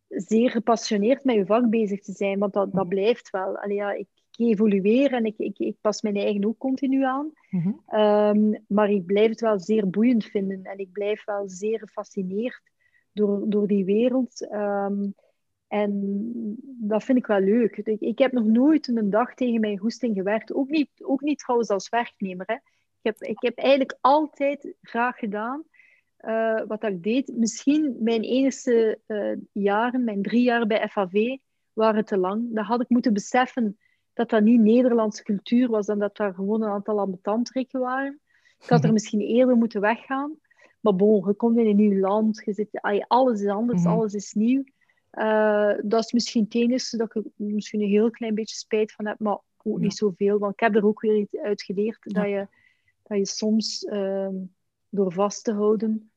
zeer gepassioneerd met je vak bezig te zijn, want dat, dat blijft wel. Allee, ja, ik evolueer en ik, ik, ik, pas mijn eigen ook continu aan. Mhm. Ehm, maar ik blijf het wel zeer boeiend vinden en ik blijf wel zeer gefascineerd door, door die wereld. Ehm, en dat vind ik wel leuk. Ik, ik, heb nog nooit een dag tegen mijn goesting gewerkt. Ook niet, ook niet trouwens als werknemer. Hè. Ik, heb, ik heb eigenlijk altijd graag gedaan uh, wat ik deed. Misschien mijn enige uh, jaren, mijn drie jaar bij FAV, waren te lang. Dan had ik moeten beseffen dat dat niet Nederlandse cultuur was en dat daar gewoon een aantal ambetantrikken waren. Ik had er misschien eerder moeten weggaan. Maar bon, je komt in een nieuw land, je zit, alles is anders, mhm. alles is nieuw. Uh, dat is misschien het enige dat ik misschien een heel klein beetje spijt van heb, maar ook niet zoveel. Want ik heb er ook weer iets uit geleerd dat, je, dat je soms uh, door vast te houden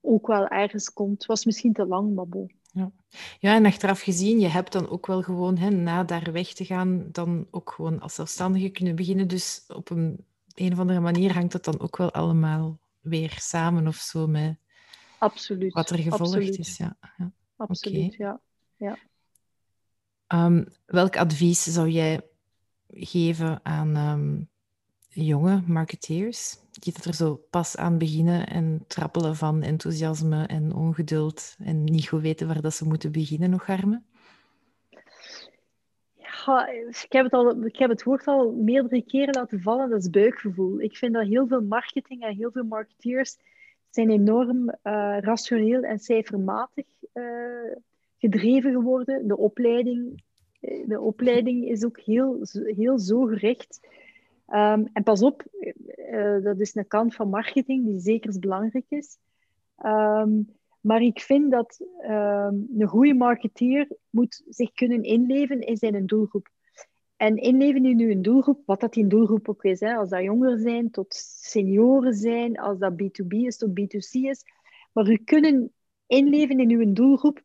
ook wel ergens komt. Het was misschien te lang, maar bon. Ja. ja, en achteraf gezien, je hebt dan ook wel gewoon, hè, na daar weg te gaan, dan ook gewoon als zelfstandige kunnen beginnen. Dus op een, een of andere manier hangt dat dan ook wel allemaal weer samen of zo met Absoluut. wat er gevolgd Absoluut. is. Ja. ja. Absoluut, ja. ja. Um, welk advies zou jij geven aan um, jonge marketeers die dat er zo pas aan beginnen en trappelen van enthousiasme en ongeduld en niet goed weten waar dat ze moeten beginnen nog, Arme? Ja, ik heb, het al, ik heb het woord al meerdere keren laten vallen, dat is buikgevoel. Ik vind dat heel veel marketing en heel veel marketeers zijn enorm uh, rationeel en cijfermatig uh, gedreven geworden. De opleiding, eh, de opleiding is ook heel, heel zo gericht Um, en pas op, uh, dat is een kant van marketing die zeker belangrijk is. Um, maar ik vind dat um, een goede marketeer moet zich kunnen inleven in zijn doelgroep. En inleven in uw doelgroep, wat dat die doelgroep ook is. Hè. Als dat jongeren zijn tot senioren zijn, als dat B2B is tot B2C is. Maar u kunnen inleven in uw doelgroep,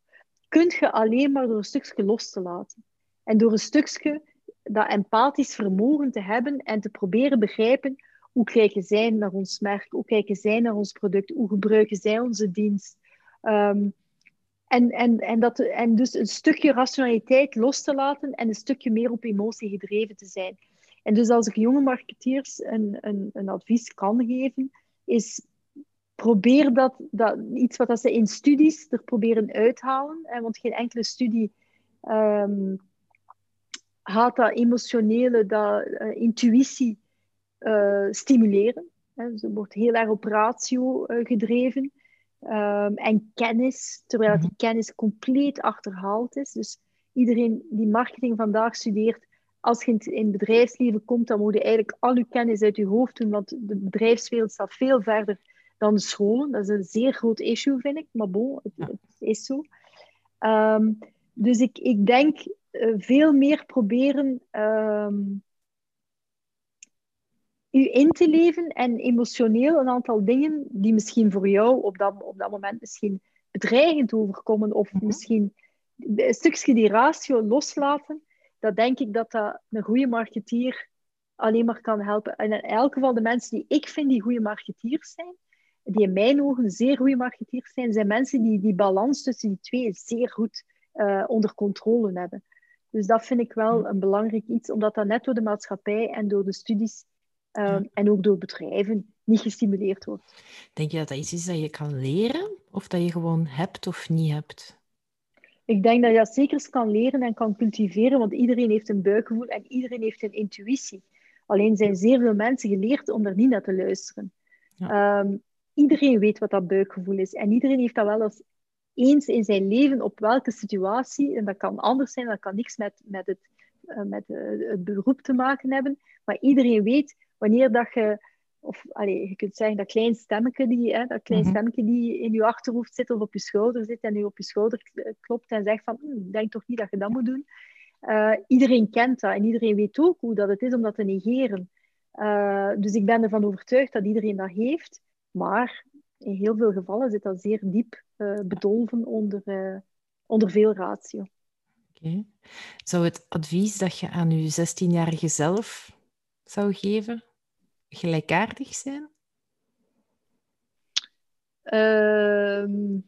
kunt je alleen maar door een stukje los te laten. En door een stukje dat empathisch vermogen te hebben en te proberen begrijpen hoe kijken zij naar ons merk, hoe kijken zij naar ons product, hoe gebruiken zij onze dienst. Um, en, en, en, dat, en dus een stukje rationaliteit los te laten en een stukje meer op emotie gedreven te zijn. En dus als ik jonge marketeers een, een, een advies kan geven, is probeer dat, dat iets wat ze in studies er proberen uithalen. Want geen enkele studie um, gaat dat emotionele, dat uh, intuïtie uh, stimuleren. Hè. Ze wordt heel erg op ratio uh, gedreven. Um, en kennis, terwijl die mhm. kennis compleet achterhaald is. Dus iedereen die marketing vandaag studeert, als je in het bedrijfsleven komt, dan moet je eigenlijk al je kennis uit je hoofd doen, want de bedrijfswereld staat veel verder dan de scholen. Dat is een zeer groot issue, vind ik. Maar bon, het, het is zo. Um, dus ik, ik denk veel meer proberen um, u in te leven en emotioneel een aantal dingen die misschien voor jou op dat, op dat moment misschien bedreigend overkomen of mm -hmm. misschien een stukje die ratio loslaten, dat denk ik dat dat een goede marketeer alleen maar kan helpen. En in elk geval de mensen die ik vind die goede marketeers zijn, die in mijn ogen zeer goede marketeers zijn, zijn mensen die die balans tussen die twee zeer goed uh, onder controle hebben. Dus dat vind ik wel een belangrijk iets, omdat dat net door de maatschappij en door de studies uh, en ook door bedrijven niet gestimuleerd wordt. Denk je dat dat iets is dat je kan leren, of dat je gewoon hebt of niet hebt? Ik denk dat je dat zeker kan leren en kan cultiveren, want iedereen heeft een buikgevoel en iedereen heeft een intuïtie. Alleen zijn zeer veel mensen geleerd om er niet naar te luisteren. Ja. Um, iedereen weet wat dat buikgevoel is en iedereen heeft dat wel als eens in zijn leven op welke situatie, en dat kan anders zijn, dat kan niks met, met, het, uh, met uh, het beroep te maken hebben, maar iedereen weet wanneer dat je of allee, je kunt zeggen dat klein stemmetje die, hè, dat klein Mhm. stemmetje die in je achterhoofd zit of op je schouder zit en je op je schouder k- klopt en zegt van, "Hm, ik denk toch niet dat je dat moet doen. Eh, iedereen kent dat en iedereen weet ook hoe dat het is om dat te negeren. Eh, dus ik ben ervan overtuigd dat iedereen dat heeft, maar in heel veel gevallen zit dat zeer diep eh, bedolven onder, eh, onder veel ratio. Oké. Zou het advies dat je aan je 16-jarige zelf zou geven gelijkaardig zijn? Ehm,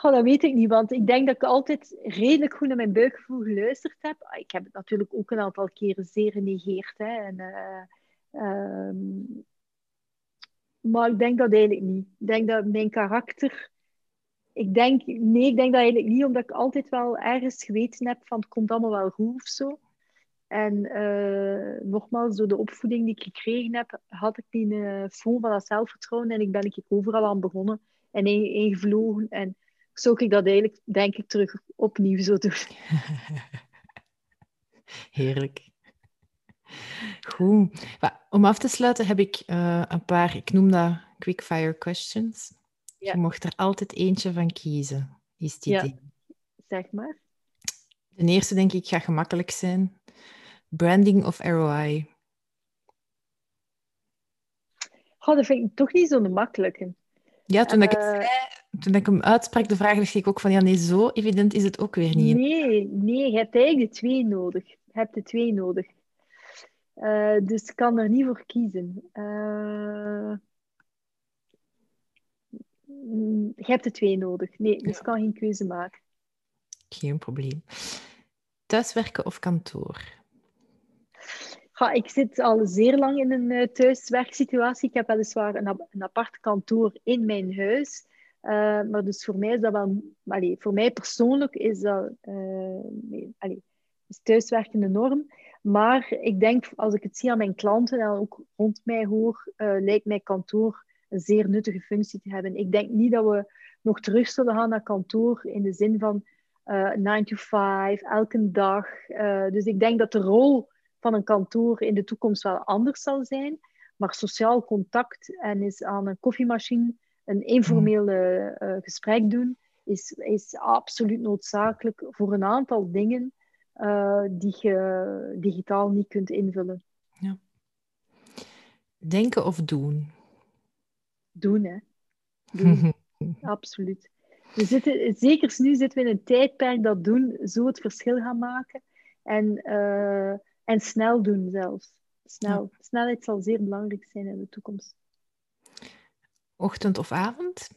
Goh, dat weet ik niet, want ik denk dat ik altijd redelijk goed naar mijn buikgevoel geluisterd heb. Ah, Ik heb het natuurlijk ook een aantal keren zeer genegeerd. Hè, en, eh, ehm, maar ik denk dat eigenlijk niet. Ik denk dat mijn karakter... Ik denk, nee, ik denk dat eigenlijk niet, omdat ik altijd wel ergens geweten heb van het komt allemaal wel goed of zo. En eh, nogmaals, door de opvoeding die ik gekregen heb, had ik die uh, van dat zelfvertrouwen en ik ben ik overal aan begonnen en ingevlogen. En zou ik dat eigenlijk, denk ik, terug opnieuw zo doen. Heerlijk. Goed. Om af te sluiten heb ik uh, een paar, ik noem dat quickfire questions. Ja. Je mocht er altijd eentje van kiezen, is idee. Ja. Zeg maar. De eerste, denk ik, gaat gemakkelijk zijn. Branding of ROI? Oh, dat vind ik toch niet zo'n makkelijke. Ja, toen, uh, ik het zei, toen ik hem uitsprak, de vraag dacht ik ook van, ja, nee, zo evident is het ook weer niet. Nee, nee, je hebt eigenlijk de twee nodig. Je hebt de twee nodig. Uh, dus ik kan er niet voor kiezen. Uh, je hebt de twee nodig. Nee, dus ik ja. kan geen keuze maken. Geen probleem. Thuiswerken of kantoor? Ja, ik zit al zeer lang in een uh, thuiswerksituatie. Ik heb weliswaar een, een apart kantoor in mijn huis. Uh, maar dus voor mij is dat wel... Voor mij persoonlijk is dat... Uh, nee, allee, is thuiswerken een norm. Maar ik denk, als ik het zie aan mijn klanten en ook rond mij hoor, lijkt mij kantoor een zeer nuttige functie te hebben. Ik denk niet dat we nog terug zullen gaan naar kantoor in de zin van 9 to 5, elke dag. dus ik denk dat de rol van een kantoor in de toekomst wel anders zal zijn. Maar sociaal contact en is aan een koffiemachine een informeel uh, gesprek doen, is, is absoluut noodzakelijk voor een aantal dingen uh, die je digitaal niet kunt invullen. Ja. Denken of doen? Doen, hè. Doen. absoluut. We zitten, zeker nu zitten we in een tijdperk dat doen zo het verschil gaat maken. En en snel doen zelfs. Snel. Ja. Snelheid zal zeer belangrijk zijn in de toekomst. Ochtend of avond?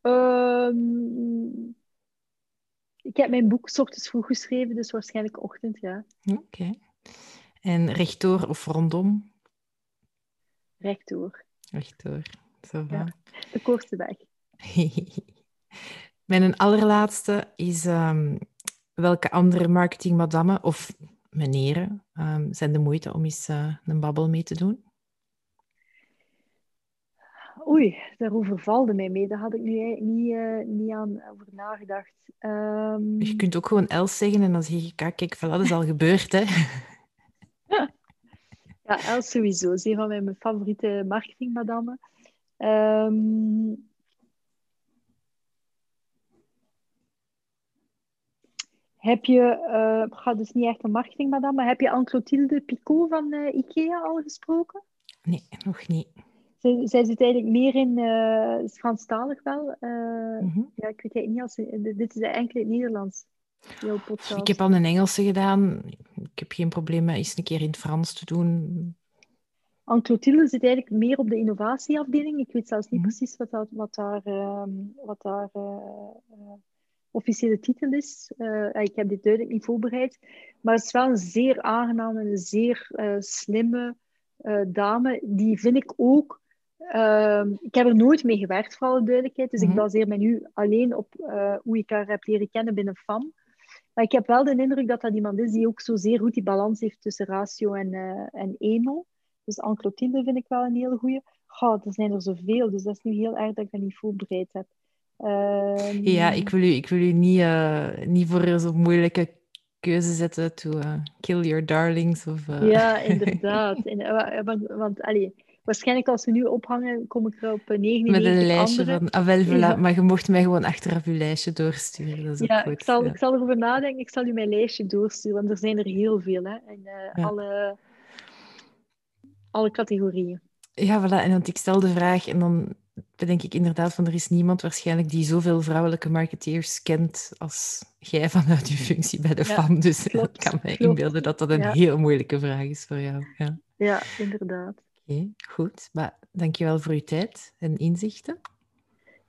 Um, ik heb mijn boek ochtends vroeg geschreven, dus waarschijnlijk ochtend, ja. Oké. Okay. En rechtdoor of rondom? Rechtdoor. Rechtdoor. Zo ja, de kortste weg. Mijn allerlaatste is... Um, welke andere marketingmadammen of meneren um, zijn de moeite om eens uh, een babbel mee te doen? Oei, daarover valde mij mee. Daar had ik nu niet, uh, niet aan over nagedacht. Um... Je kunt ook gewoon Els zeggen en dan zeg je, kijk, kijk dat is al gebeurd, hè? ja, Els sowieso. Ze is een van mijn favoriete marketingmadammen. Um... Heb je, uh, gaat dus niet echt een marketingmadam, maar heb je Anne-Clotilde Picot van uh, IKEA al gesproken? Nee, nog niet. Zij, zij zit eigenlijk meer in uh, Franstalig wel. Mm -hmm. Ja, ik weet niet als dit is eigenlijk in het Nederlands. Ik heb al een Engelse gedaan. Ik heb geen probleem met eens een keer in het Frans te doen. Anne-Clotilde zit eigenlijk meer op de innovatieafdeling. Ik weet zelfs niet mm -hmm. precies wat, dat, wat daar... wat daar officiële titel is. Uh, ik heb dit duidelijk niet voorbereid. Maar het is wel een zeer aangename en een zeer uh, slimme uh, dame. Die vind ik ook... ik heb er nooit mee gewerkt, voor alle duidelijkheid. Dus mm -hmm. ik baseer me nu alleen op hoe ik haar heb leren kennen binnen FAM. Maar ik heb wel de indruk dat dat iemand is die ook zo zeer goed die balans heeft tussen ratio en, en emo. Dus Anne-Clotilde vind ik wel een hele goeie. Goh, er zijn er zoveel, dus dat is nu heel erg dat ik dat niet voorbereid heb. Um... Ja, ik wil u, ik wil u niet, uh, niet voor zo'n moeilijke keuze zetten to uh, kill your darlings. Of, uh... Ja, inderdaad. uh, want allee, waarschijnlijk als we nu ophangen, kom ik er op 99 Met een lijstje andere. van, ah wel, voilà. Ja. maar je mocht mij gewoon achteraf je lijstje doorsturen. Dat is Ja, ook goed. ik zal, ja. ik zal erover nadenken. Ik zal u mijn lijstje doorsturen, want er zijn er heel veel. Hè? En eh, alle, alle categorieën. Ja, voilà. En want ik stel de vraag en dan bedenk ik inderdaad van er is niemand waarschijnlijk die zoveel vrouwelijke marketeers kent als jij vanuit je functie bij de FAM. Dus klopt, ik kan me klopt. inbeelden dat dat een heel moeilijke vraag is voor jou. Ja. Ja, inderdaad. Oké, goed. Maar dankjewel voor je tijd en inzichten.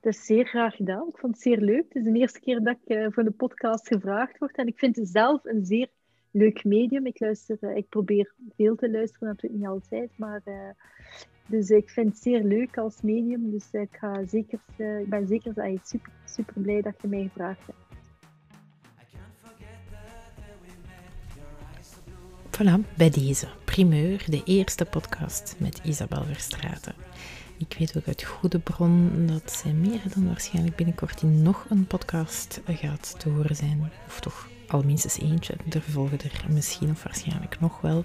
Dat is zeer graag gedaan. Ik vond het zeer leuk. Het is de eerste keer dat ik eh, voor de podcast gevraagd word. En ik vind het zelf een zeer leuk medium. Ik, luister, eh, ik probeer veel te luisteren, natuurlijk niet altijd. Maar, eh, dus ik vind het zeer leuk als medium. Dus ik, ga zeker, ik ben zeker eh, super, super blij dat je mij gevraagd hebt. Voilà, bij deze primeur, de eerste podcast met Isabel Verstraeten. Ik weet ook uit goede bron dat zij meer dan waarschijnlijk binnenkort in nog een podcast gaat te horen zijn. Of toch al minstens eentje. Er volgen er misschien of waarschijnlijk nog wel.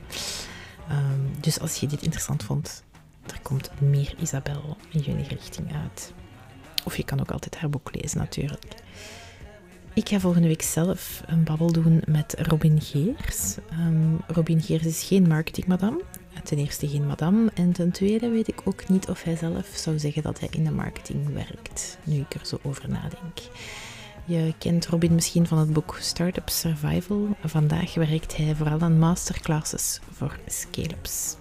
Ehm, dus als je dit interessant vond, er komt meer Isabel in jullie richting uit. Of je kan ook altijd haar boek lezen natuurlijk. Ik ga volgende week zelf een babbel doen met Robin Geers. Ehm, Robin Geers is geen marketingmadam. Ten eerste geen madame. En ten tweede weet ik ook niet of hij zelf zou zeggen dat hij in de marketing werkt. Nu ik er zo over nadenk. Je kent Robin misschien van het boek Startup Survival. Vandaag werkt hij vooral aan masterclasses voor scale-ups.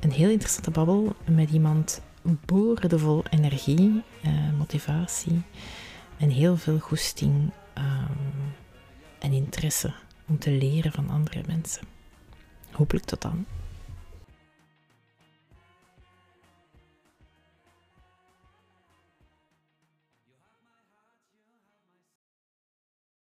Een heel interessante babbel met iemand boordevol energie, eh, motivatie en heel veel goesting ehm, en interesse om te leren van andere mensen. Hopelijk tot dan.